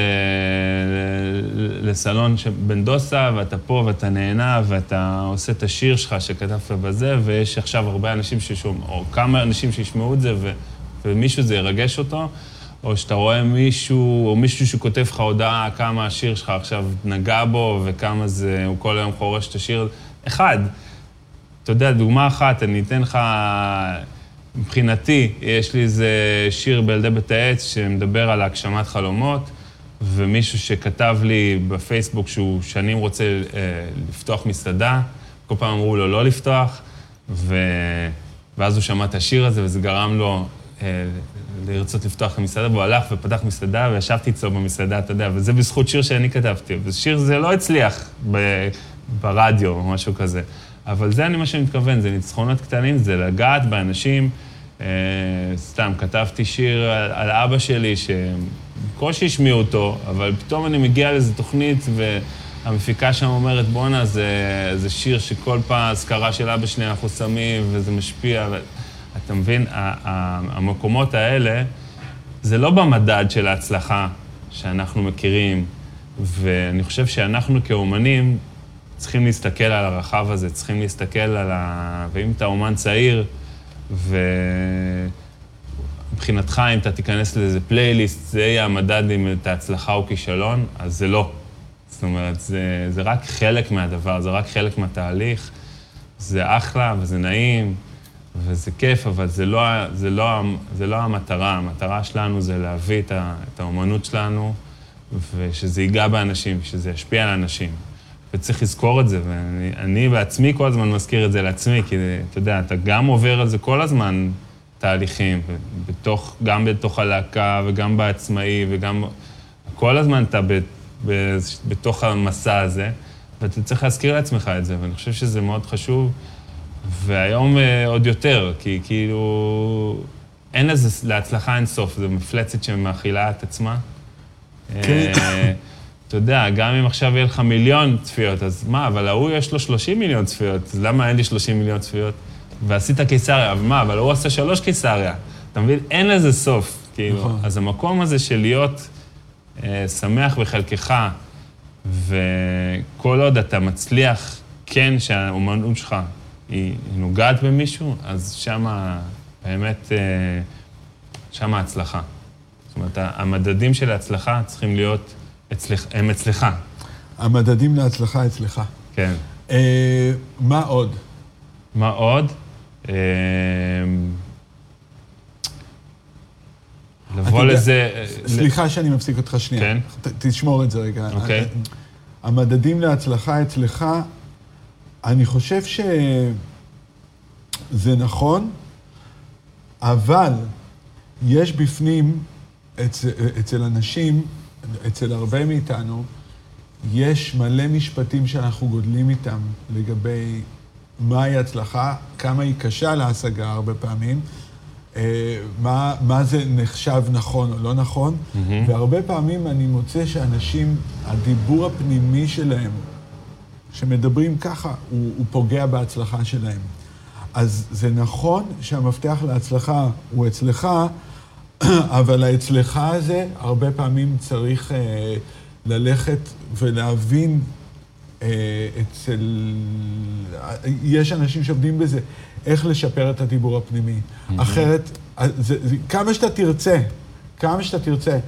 ל- לסלון ש- בן דוסה, ואתה פה ואתה נהנה, ואתה עושה את השיר שלך שכתבת בזה, ויש עכשיו הרבה אנשים ששומעים, או כמה אנשים שישמעו את זה, ו... ומישהו זה ירגש אותו, או שאתה רואה מישהו, או מישהו שכותב לך הודעה כמה השיר שלך עכשיו נגע בו, וכמה זה, הוא כל היום חורש את השיר. אחד, אתה יודע, דוגמה אחת, אני אתן לך, מבחינתי, יש לי איזה שיר בילדי בית העץ שמדבר על הגשמת חלומות, ומישהו שכתב לי בפייסבוק שהוא שנים רוצה אה, לפתוח מסעדה, כל פעם אמרו לו לא לפתוח, ו... ואז הוא שמע את השיר הזה, וזה גרם לו אה, לרצות לפתוח את המסעדה, והוא הלך ופתח מסעדה, וישבתי אצלו במסעדה, אתה יודע, וזה בזכות שיר שאני כתבתי. ושיר זה לא הצליח ב... ברדיו או משהו כזה. אבל זה אני מה שאני מתכוון, זה ניצחונות קטנים, זה לגעת באנשים. אה, סתם, כתבתי שיר על, על אבא שלי, שבקושי השמיעו אותו, אבל פתאום אני מגיע לאיזו תוכנית, והמפיקה שם אומרת, בואנה, זה, זה שיר שכל פעם אזכרה של אבא שלי אנחנו שמים, וזה משפיע. ו... אתה מבין, המקומות האלה, זה לא במדד של ההצלחה שאנחנו מכירים, ואני חושב שאנחנו כאומנים צריכים להסתכל על הרחב הזה, צריכים להסתכל על ה... ואם אתה אומן צעיר, ומבחינתך, אם אתה תיכנס לאיזה פלייליסט, זה יהיה המדד אם אתה הצלחה או כישלון, אז זה לא. זאת אומרת, זה, זה רק חלק מהדבר, זה רק חלק מהתהליך. זה אחלה וזה נעים וזה כיף, אבל זה לא, זה לא, זה לא המטרה. המטרה שלנו זה להביא את, ה, את האומנות שלנו, ושזה ייגע באנשים, שזה ישפיע על אנשים. וצריך לזכור את זה, ואני בעצמי כל הזמן מזכיר את זה לעצמי, כי אתה יודע, אתה גם עובר על זה כל הזמן תהליכים, בתוך, גם בתוך הלהקה וגם בעצמאי, וגם... כל הזמן אתה ב, ב, בתוך המסע הזה, ואתה צריך להזכיר לעצמך את זה, ואני חושב שזה מאוד חשוב, והיום אה, עוד יותר, כי כאילו... אין לזה, להצלחה אין סוף, זו מפלצת שמאכילה את עצמה. כן. אתה יודע, גם אם עכשיו יהיה לך מיליון צפיות, אז מה, אבל ההוא יש לו 30 מיליון צפיות, אז למה אין לי 30 מיליון צפיות? ועשית קיסריה, אבל מה, אבל הוא עושה שלוש קיסריה. אתה מבין? אין לזה סוף, כאילו. נכון. אז המקום הזה של להיות אה, שמח בחלקך, וכל עוד אתה מצליח, כן, שהאומנות שלך היא, היא נוגעת במישהו, אז שמה באמת, אה, שמה ההצלחה. זאת אומרת, המדדים של ההצלחה צריכים להיות... אצלך, הם אצלך.
המדדים להצלחה אצלך.
כן.
אה, מה עוד?
מה עוד? אה, לבוא לזה...
אה, סליחה שאני מפסיק אותך שנייה.
כן.
ת, תשמור את זה רגע.
אוקיי. אה,
המדדים להצלחה אצלך, אני חושב שזה נכון, אבל יש בפנים, אצל, אצל אנשים, אצל הרבה מאיתנו, יש מלא משפטים שאנחנו גודלים איתם לגבי מהי הצלחה, כמה היא קשה להשגה הרבה פעמים, אה, מה, מה זה נחשב נכון או לא נכון, mm-hmm. והרבה פעמים אני מוצא שאנשים, הדיבור הפנימי שלהם, שמדברים ככה, הוא, הוא פוגע בהצלחה שלהם. אז זה נכון שהמפתח להצלחה הוא אצלך, אבל האצלך הזה, הרבה פעמים צריך אה, ללכת ולהבין אה, אצל... יש אנשים שעובדים בזה, איך לשפר את הדיבור הפנימי. Mm-hmm. אחרת, אה, זה, זה, כמה שאתה תרצה, כמה שאתה תרצה,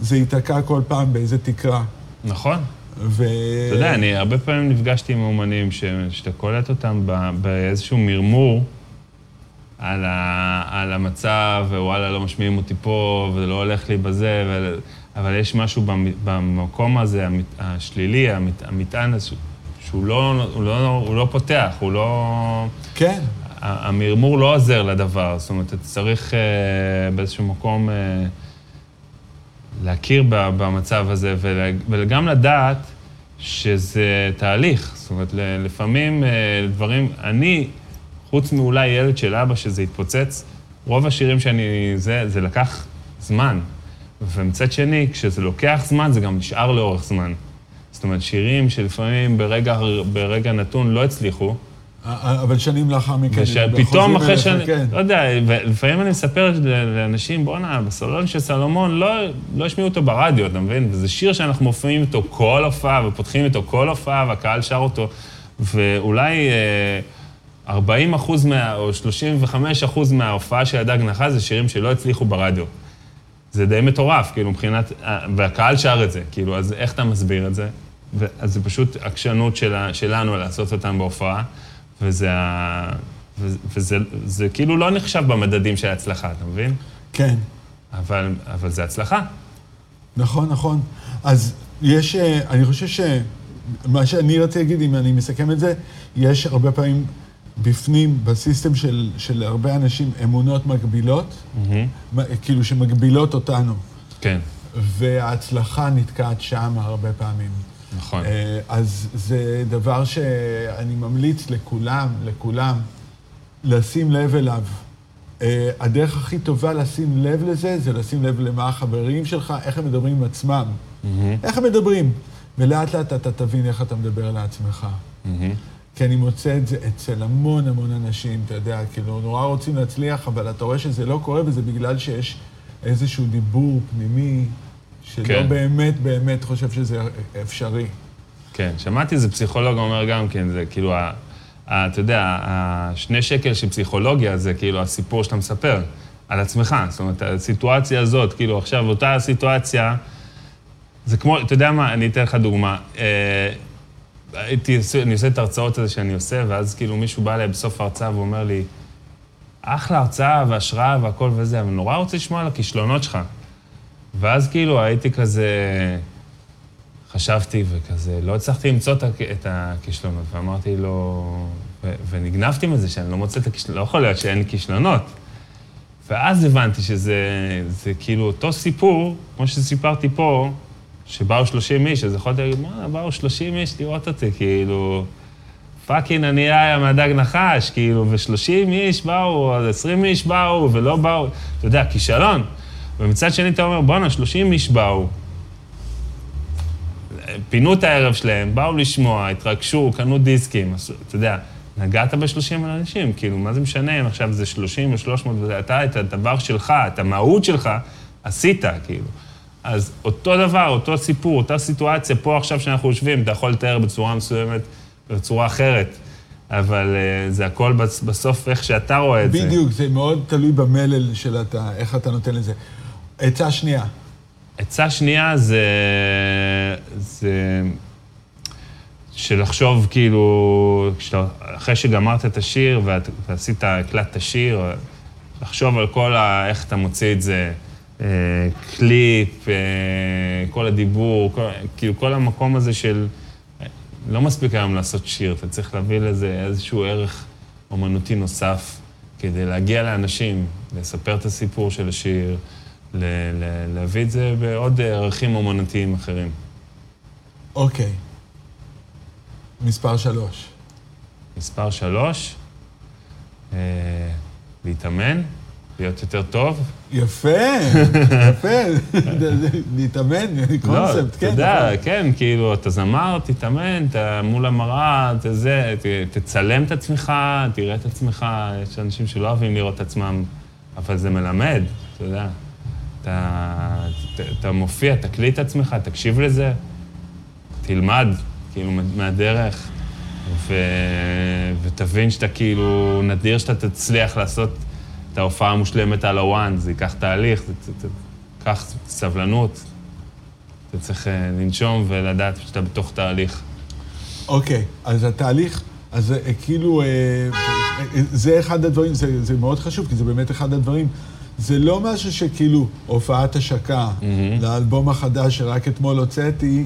זה ייתקע כל פעם באיזה תקרה.
נכון. ו... אתה יודע, אני הרבה פעמים נפגשתי עם אומנים שאתה קולט אותם באיזשהו מרמור. על, ה, על המצב, ווואלה, לא משמיעים אותי פה, וזה לא הולך לי בזה, ו... אבל יש משהו במקום הזה, השלילי, המטען הזה, שהוא לא, הוא לא, הוא לא פותח, הוא לא...
כן.
המרמור לא עוזר לדבר, זאת אומרת, אתה צריך אה, באיזשהו מקום אה, להכיר במצב הזה, וגם לדעת שזה תהליך. זאת אומרת, לפעמים אה, דברים... אני... חוץ מאולי ילד של אבא שזה התפוצץ, רוב השירים שאני... זה, זה לקח זמן. ומצד שני, כשזה לוקח זמן, זה גם נשאר לאורך זמן. זאת אומרת, שירים שלפעמים ברגע, ברגע נתון לא הצליחו.
אבל שנים לאחר מכן,
פתאום אחרי שאני, כן. לא יודע, ולפעמים אני מספר לאנשים, בואנה, בסלון של סלומון, לא, לא השמיעו אותו ברדיו, אתה מבין? וזה שיר שאנחנו מופיעים איתו כל הופעה, ופותחים איתו כל הופעה, והקהל שר אותו, ואולי... אה, 40 אחוז מה, או 35 אחוז מההופעה של הדג נחש זה שירים שלא הצליחו ברדיו. זה די מטורף, כאילו, מבחינת... והקהל שר את זה, כאילו, אז איך אתה מסביר את זה? אז זה פשוט עקשנות של, שלנו לעשות אותם בהופעה, וזה, וזה, וזה זה כאילו לא נחשב במדדים של ההצלחה, אתה מבין?
כן.
אבל, אבל זה הצלחה.
נכון, נכון. אז יש, אה, אני חושב שמה שאני רציתי להגיד, אם אני מסכם את זה, יש הרבה פעמים בפנים, בסיסטם של, של הרבה אנשים, אמונות מגבילות,
Mm-hmm.
כאילו שמגבילות אותנו.
כן,
וההצלחה נתקעת שם הרבה פעמים.
נכון.
אה, אז זה דבר שאני ממליץ לכולם, לכולם, לשים לב אליו. אה, הדרך הכי טובה לשים לב לזה, זה לשים לב למה החברים שלך, איך הם מדברים עם עצמם.
מהמם,
איך הם מדברים. ולאט לאט אתה תבין איך אתה מדבר לעצמך.
מהמם.
כי אני מוצא את זה אצל המון המון אנשים, אתה יודע, כאילו, נורא רוצים להצליח, אבל אתה רואה שזה לא קורה, וזה בגלל שיש איזשהו דיבור פנימי, שלא
כן.
באמת באמת חושב שזה אפשרי.
כן, שמעתי איזה פסיכולוג אומר גם כן, זה כאילו, ה, ה, אתה יודע, השני שקל של פסיכולוגיה זה כאילו הסיפור שאתה מספר על עצמך. זאת אומרת, הסיטואציה הזאת, כאילו עכשיו אותה סיטואציה, זה כמו, אתה יודע מה, אני אתן לך דוגמה. הייתי, אני עושה את ההרצאות האלה שאני עושה, ואז כאילו מישהו בא אליי בסוף ההרצאה ואומר לי, אחלה הרצאה והשראה והכל וזה, אבל נורא רוצה לשמוע על הכישלונות שלך. ואז כאילו הייתי כזה, חשבתי וכזה, לא הצלחתי למצוא את הכ- את הכישלונות, ואמרתי לו, ו- ונגנבתי מזה שאני לא מוצא את הכישלונות, לא יכול להיות שאין לי כישלונות. ואז הבנתי שזה זה כאילו אותו סיפור, כמו שסיפרתי פה, שבאו 30 איש, אז יכולתי להגיד, מה, באו 30 איש לראות אותי, כאילו, פאקינג אני היה מהדג נחש, כאילו, ו-30 איש באו, אז 20 איש באו, ולא באו, אתה יודע, כישלון. ומצד שני אתה אומר, בואנה, 30 איש באו, פינו את הערב שלהם, באו לשמוע, התרגשו, קנו דיסקים, אתה יודע, נגעת ב-30 אנשים, כאילו, מה זה משנה אם עכשיו זה 30 או 300, ואתה את הדבר שלך, את המהות שלך, עשית, כאילו. אז אותו דבר, אותו סיפור, אותה סיטואציה, פה עכשיו שאנחנו יושבים, אתה יכול לתאר בצורה מסוימת, בצורה אחרת, אבל אה, זה הכל בס- בסוף איך שאתה רואה את זה.
בדיוק, זה מאוד תלוי במלל של אתה, איך אתה נותן לזה. עצה שנייה,
עצה שנייה זה, זה שלחשוב כאילו, כשאתה, אחרי שגמרת את השיר ואת, ועשית, הקלטת שיר, לחשוב על כל ה... איך אתה מוציא את זה, קליפ, אה, כל הדיבור, כל, כאילו כל המקום הזה של... לא מספיק היום לעשות שיר, אתה צריך להביא לזה איזשהו ערך אומנותי נוסף כדי להגיע לאנשים, לספר את הסיפור של השיר, ל- ל- להביא את זה בעוד ערכים אומנותיים אחרים.
אוקיי. מספר שלוש.
מספר שלוש, אה, להתאמן, להיות יותר טוב.
יפה, יפה. להתאמן, קונספט,
לא, אתה
כן.
יודע,
נכון.
כן, כאילו, אתה זמר, תתאמן, אתה מול המראה, אתה זה, תצלם את עצמך, תראה את עצמך. יש אנשים שלא אוהבים לראות את עצמם, אבל זה מלמד, אתה יודע. אתה, אתה, אתה מופיע, תקליט את עצמך, תקשיב לזה, תלמד, כאילו, מהדרך, ו, ותבין שאתה כאילו, נדיר שאתה תצליח לעשות את ההופעה המושלמת על הוואן, זה ייקח תהליך, זה, זה, זה, קח סבלנות, אתה צריך אה, לנשום ולדעת שאתה בתוך תהליך.
אוקיי, אז התהליך, אז אה, כאילו, אה, זה אחד הדברים, זה, זה מאוד חשוב, כי זה באמת אחד הדברים. זה לא משהו שכאילו הופעת השקה לאלבום החדש שרק אתמול הוצאתי,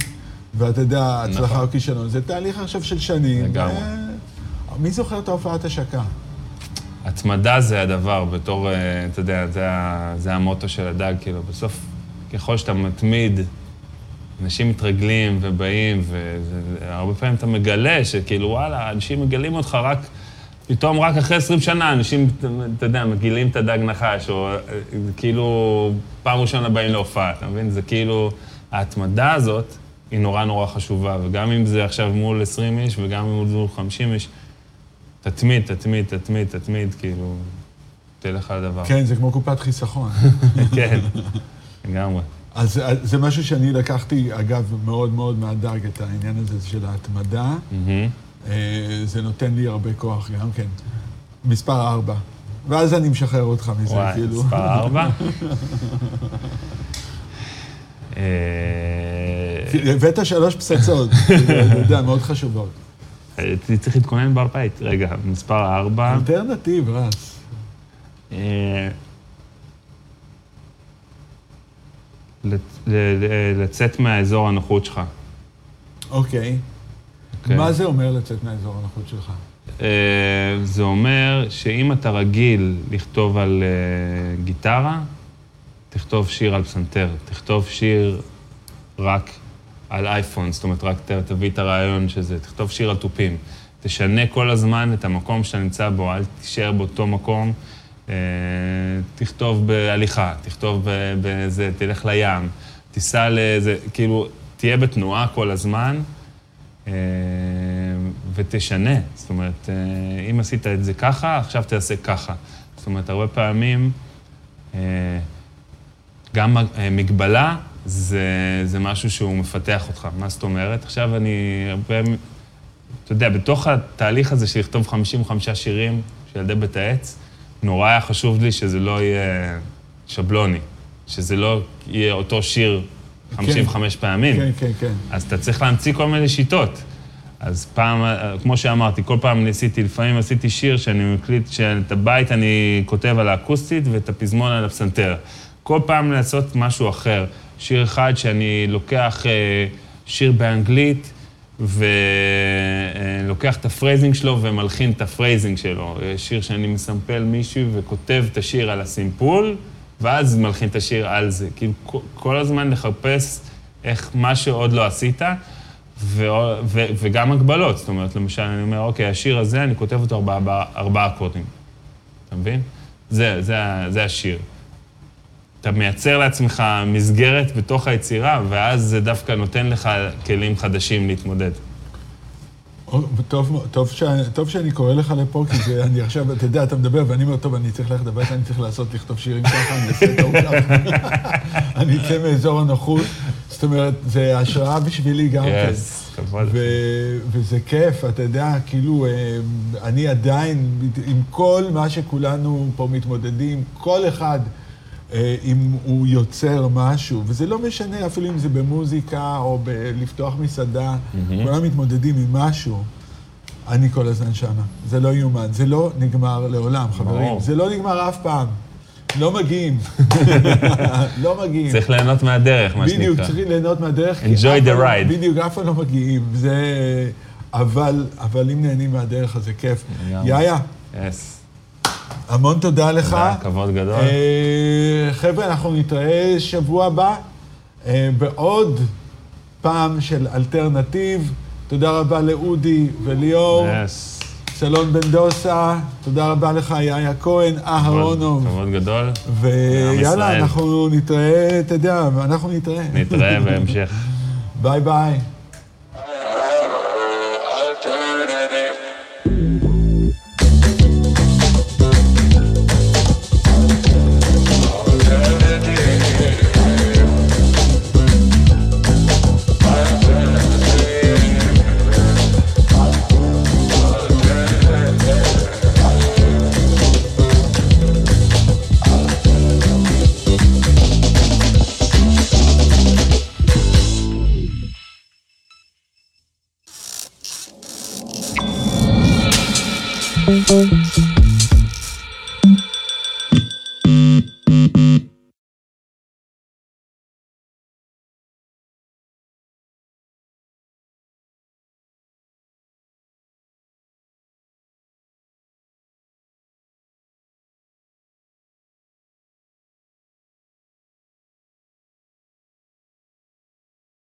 ואתה יודע, הצלחה
נכון.
או כישלון. זה תהליך עכשיו של שנים.
לגמרי.
ו- מי זוכר את ההופעת השקה?
התמדה זה הדבר, בתור, אה, אתה יודע, זה, זה המוטו של הדג, כאילו, בסוף, ככל שאתה מתמיד, אנשים מתרגלים ובאים, והרבה פעמים אתה מגלה שכאילו, וואלה, אנשים מגלים אותך רק, פתאום רק אחרי 20 שנה, אנשים, אתה יודע, מגלים את הדג נחש, או אה, כאילו, פעם ראשונה באים להופעה, אתה מבין? זה כאילו, ההתמדה הזאת היא נורא נורא חשובה, וגם אם זה עכשיו מול 20 איש, וגם אם מול 50 איש, תתמיד, תתמיד, תתמיד, תתמיד, כאילו, תלך על הדבר.
כן, זה כמו קופת חיסכון.
כן, לגמרי.
אז זה משהו שאני לקחתי, אגב, מאוד מאוד מהדג, את העניין הזה של ההתמדה. אה, זה נותן לי הרבה כוח גם כן. מספר ארבע. ואז אני משחרר אותך מזה,
וואי,
כאילו.
מספר ארבע.
הבאת שלוש פצצות, כאילו, אתה יודע, מאוד חשובות.
הייתי צריך להתכונן בר בית. רגע, מספר ארבע.
אלטרנטיב, רס.
אה, לצאת מהאזור הנוחות שלך.
אוקיי.
אוקיי?
מה זה אומר לצאת מהאזור הנוחות שלך?
אה, זה אומר שאם אתה רגיל לכתוב על אה, גיטרה, תכתוב שיר על פסנתר. תכתוב שיר רק על אייפון, זאת אומרת, רק תביא את הרעיון שזה. תכתוב שיר על תופים. תשנה כל הזמן את המקום שאתה נמצא בו, אל תישאר באותו מקום. אה, תכתוב בהליכה, תכתוב ב- בזה, תלך לים, תיסע לאיזה, כאילו, תהיה בתנועה כל הזמן. אה, ותשנה. זאת אומרת, אה, אם עשית את זה ככה, עכשיו תעשה ככה. זאת אומרת, הרבה פעמים אה, גם אה, מגבלה זה, זה משהו שהוא מפתח אותך. מה זאת אומרת? עכשיו אני הרבה... אתה יודע, בתוך התהליך הזה של לכתוב 55 שירים של ילדי בית העץ, נורא היה חשוב לי שזה לא יהיה שבלוני, שזה לא יהיה אותו שיר 55 פעמים.
כן, כן, כן.
אז אתה צריך להמציא כל מיני שיטות. אז פעם, כמו שאמרתי, כל פעם ניסיתי, לפעמים עשיתי שיר שאני מקליט, שאת הבית אני כותב על האקוסטית ואת הפזמון על הפסנתר. כל פעם לעשות משהו אחר. שיר אחד שאני לוקח אה, שיר באנגלית ולוקח את ה phrasing שלו ומלחין את ה phrasing שלו. יש שיר שאני מסמפל מישהו וכותב את השיר על הסימפול, ואז מלחין את השיר על זה. כאילו, כל- הזמן לחפש איך מה שעוד לא עשית, ו- ו- וגם הגבלות. זאת אומרת, למשל, אני אומר, אוקיי, השיר הזה, אני כותב אותו ארבעה, ארבעה אקורדים. אתה מבין? זה, זה, זה השיר. אתה מייצר לעצמך מסגרת בתוך היצירה, ואז זה דווקא נותן לך כלים חדשים להתמודד.
טוב, טוב, ש... טוב שאני קורא לך לפה, כי זה, אני עכשיו, אתה יודע, אתה מדבר, ואני אומר, טוב, אני צריך ללכת הביתה, אני צריך לעשות, לכתוב שירים ככה, אני אעשה טעות ככה. אני אצא מאזור הנוחות. זאת אומרת, זה השראה בשבילי גם כן.
יס, כבוד.
ו- וזה כיף, אתה יודע, כאילו, אה, אני עדיין, עם כל מה שכולנו פה מתמודדים, כל אחד, אם הוא יוצר משהו, וזה לא משנה אפילו אם זה במוזיקה או בלפתוח מסעדה, כולם מתמודדים עם משהו. אני כל הזמן שמה. זה לא יאומן. זה לא נגמר לעולם, חברים. זה לא נגמר אף פעם. לא מגיעים. לא מגיעים.
צריך ליהנות מהדרך, מה שנקרא.
בדיוק, צריך ליהנות מהדרך.
Enjoy the
לא-
ride.
בדיוק, אף פעם לא מגיעים. זה... אבל, אבל אם נהנים מהדרך, אז זה כיף. יאיה,
yes.
המון תודה לך.
תודה, כבוד גדול.
אה, חבר'ה, אנחנו נתראה שבוע הבא אה, בעוד פעם של אלטרנטיב. תודה רבה לאודי וליאור.
yes.
סלון בן דוסה, תודה רבה לך, יאיה כהן, אהרונוב.
כבוד גדול.
ויאללה. אנחנו נתראה, אתה יודע, אנחנו נתראה.
נתראה בהמשך.
ביי ביי.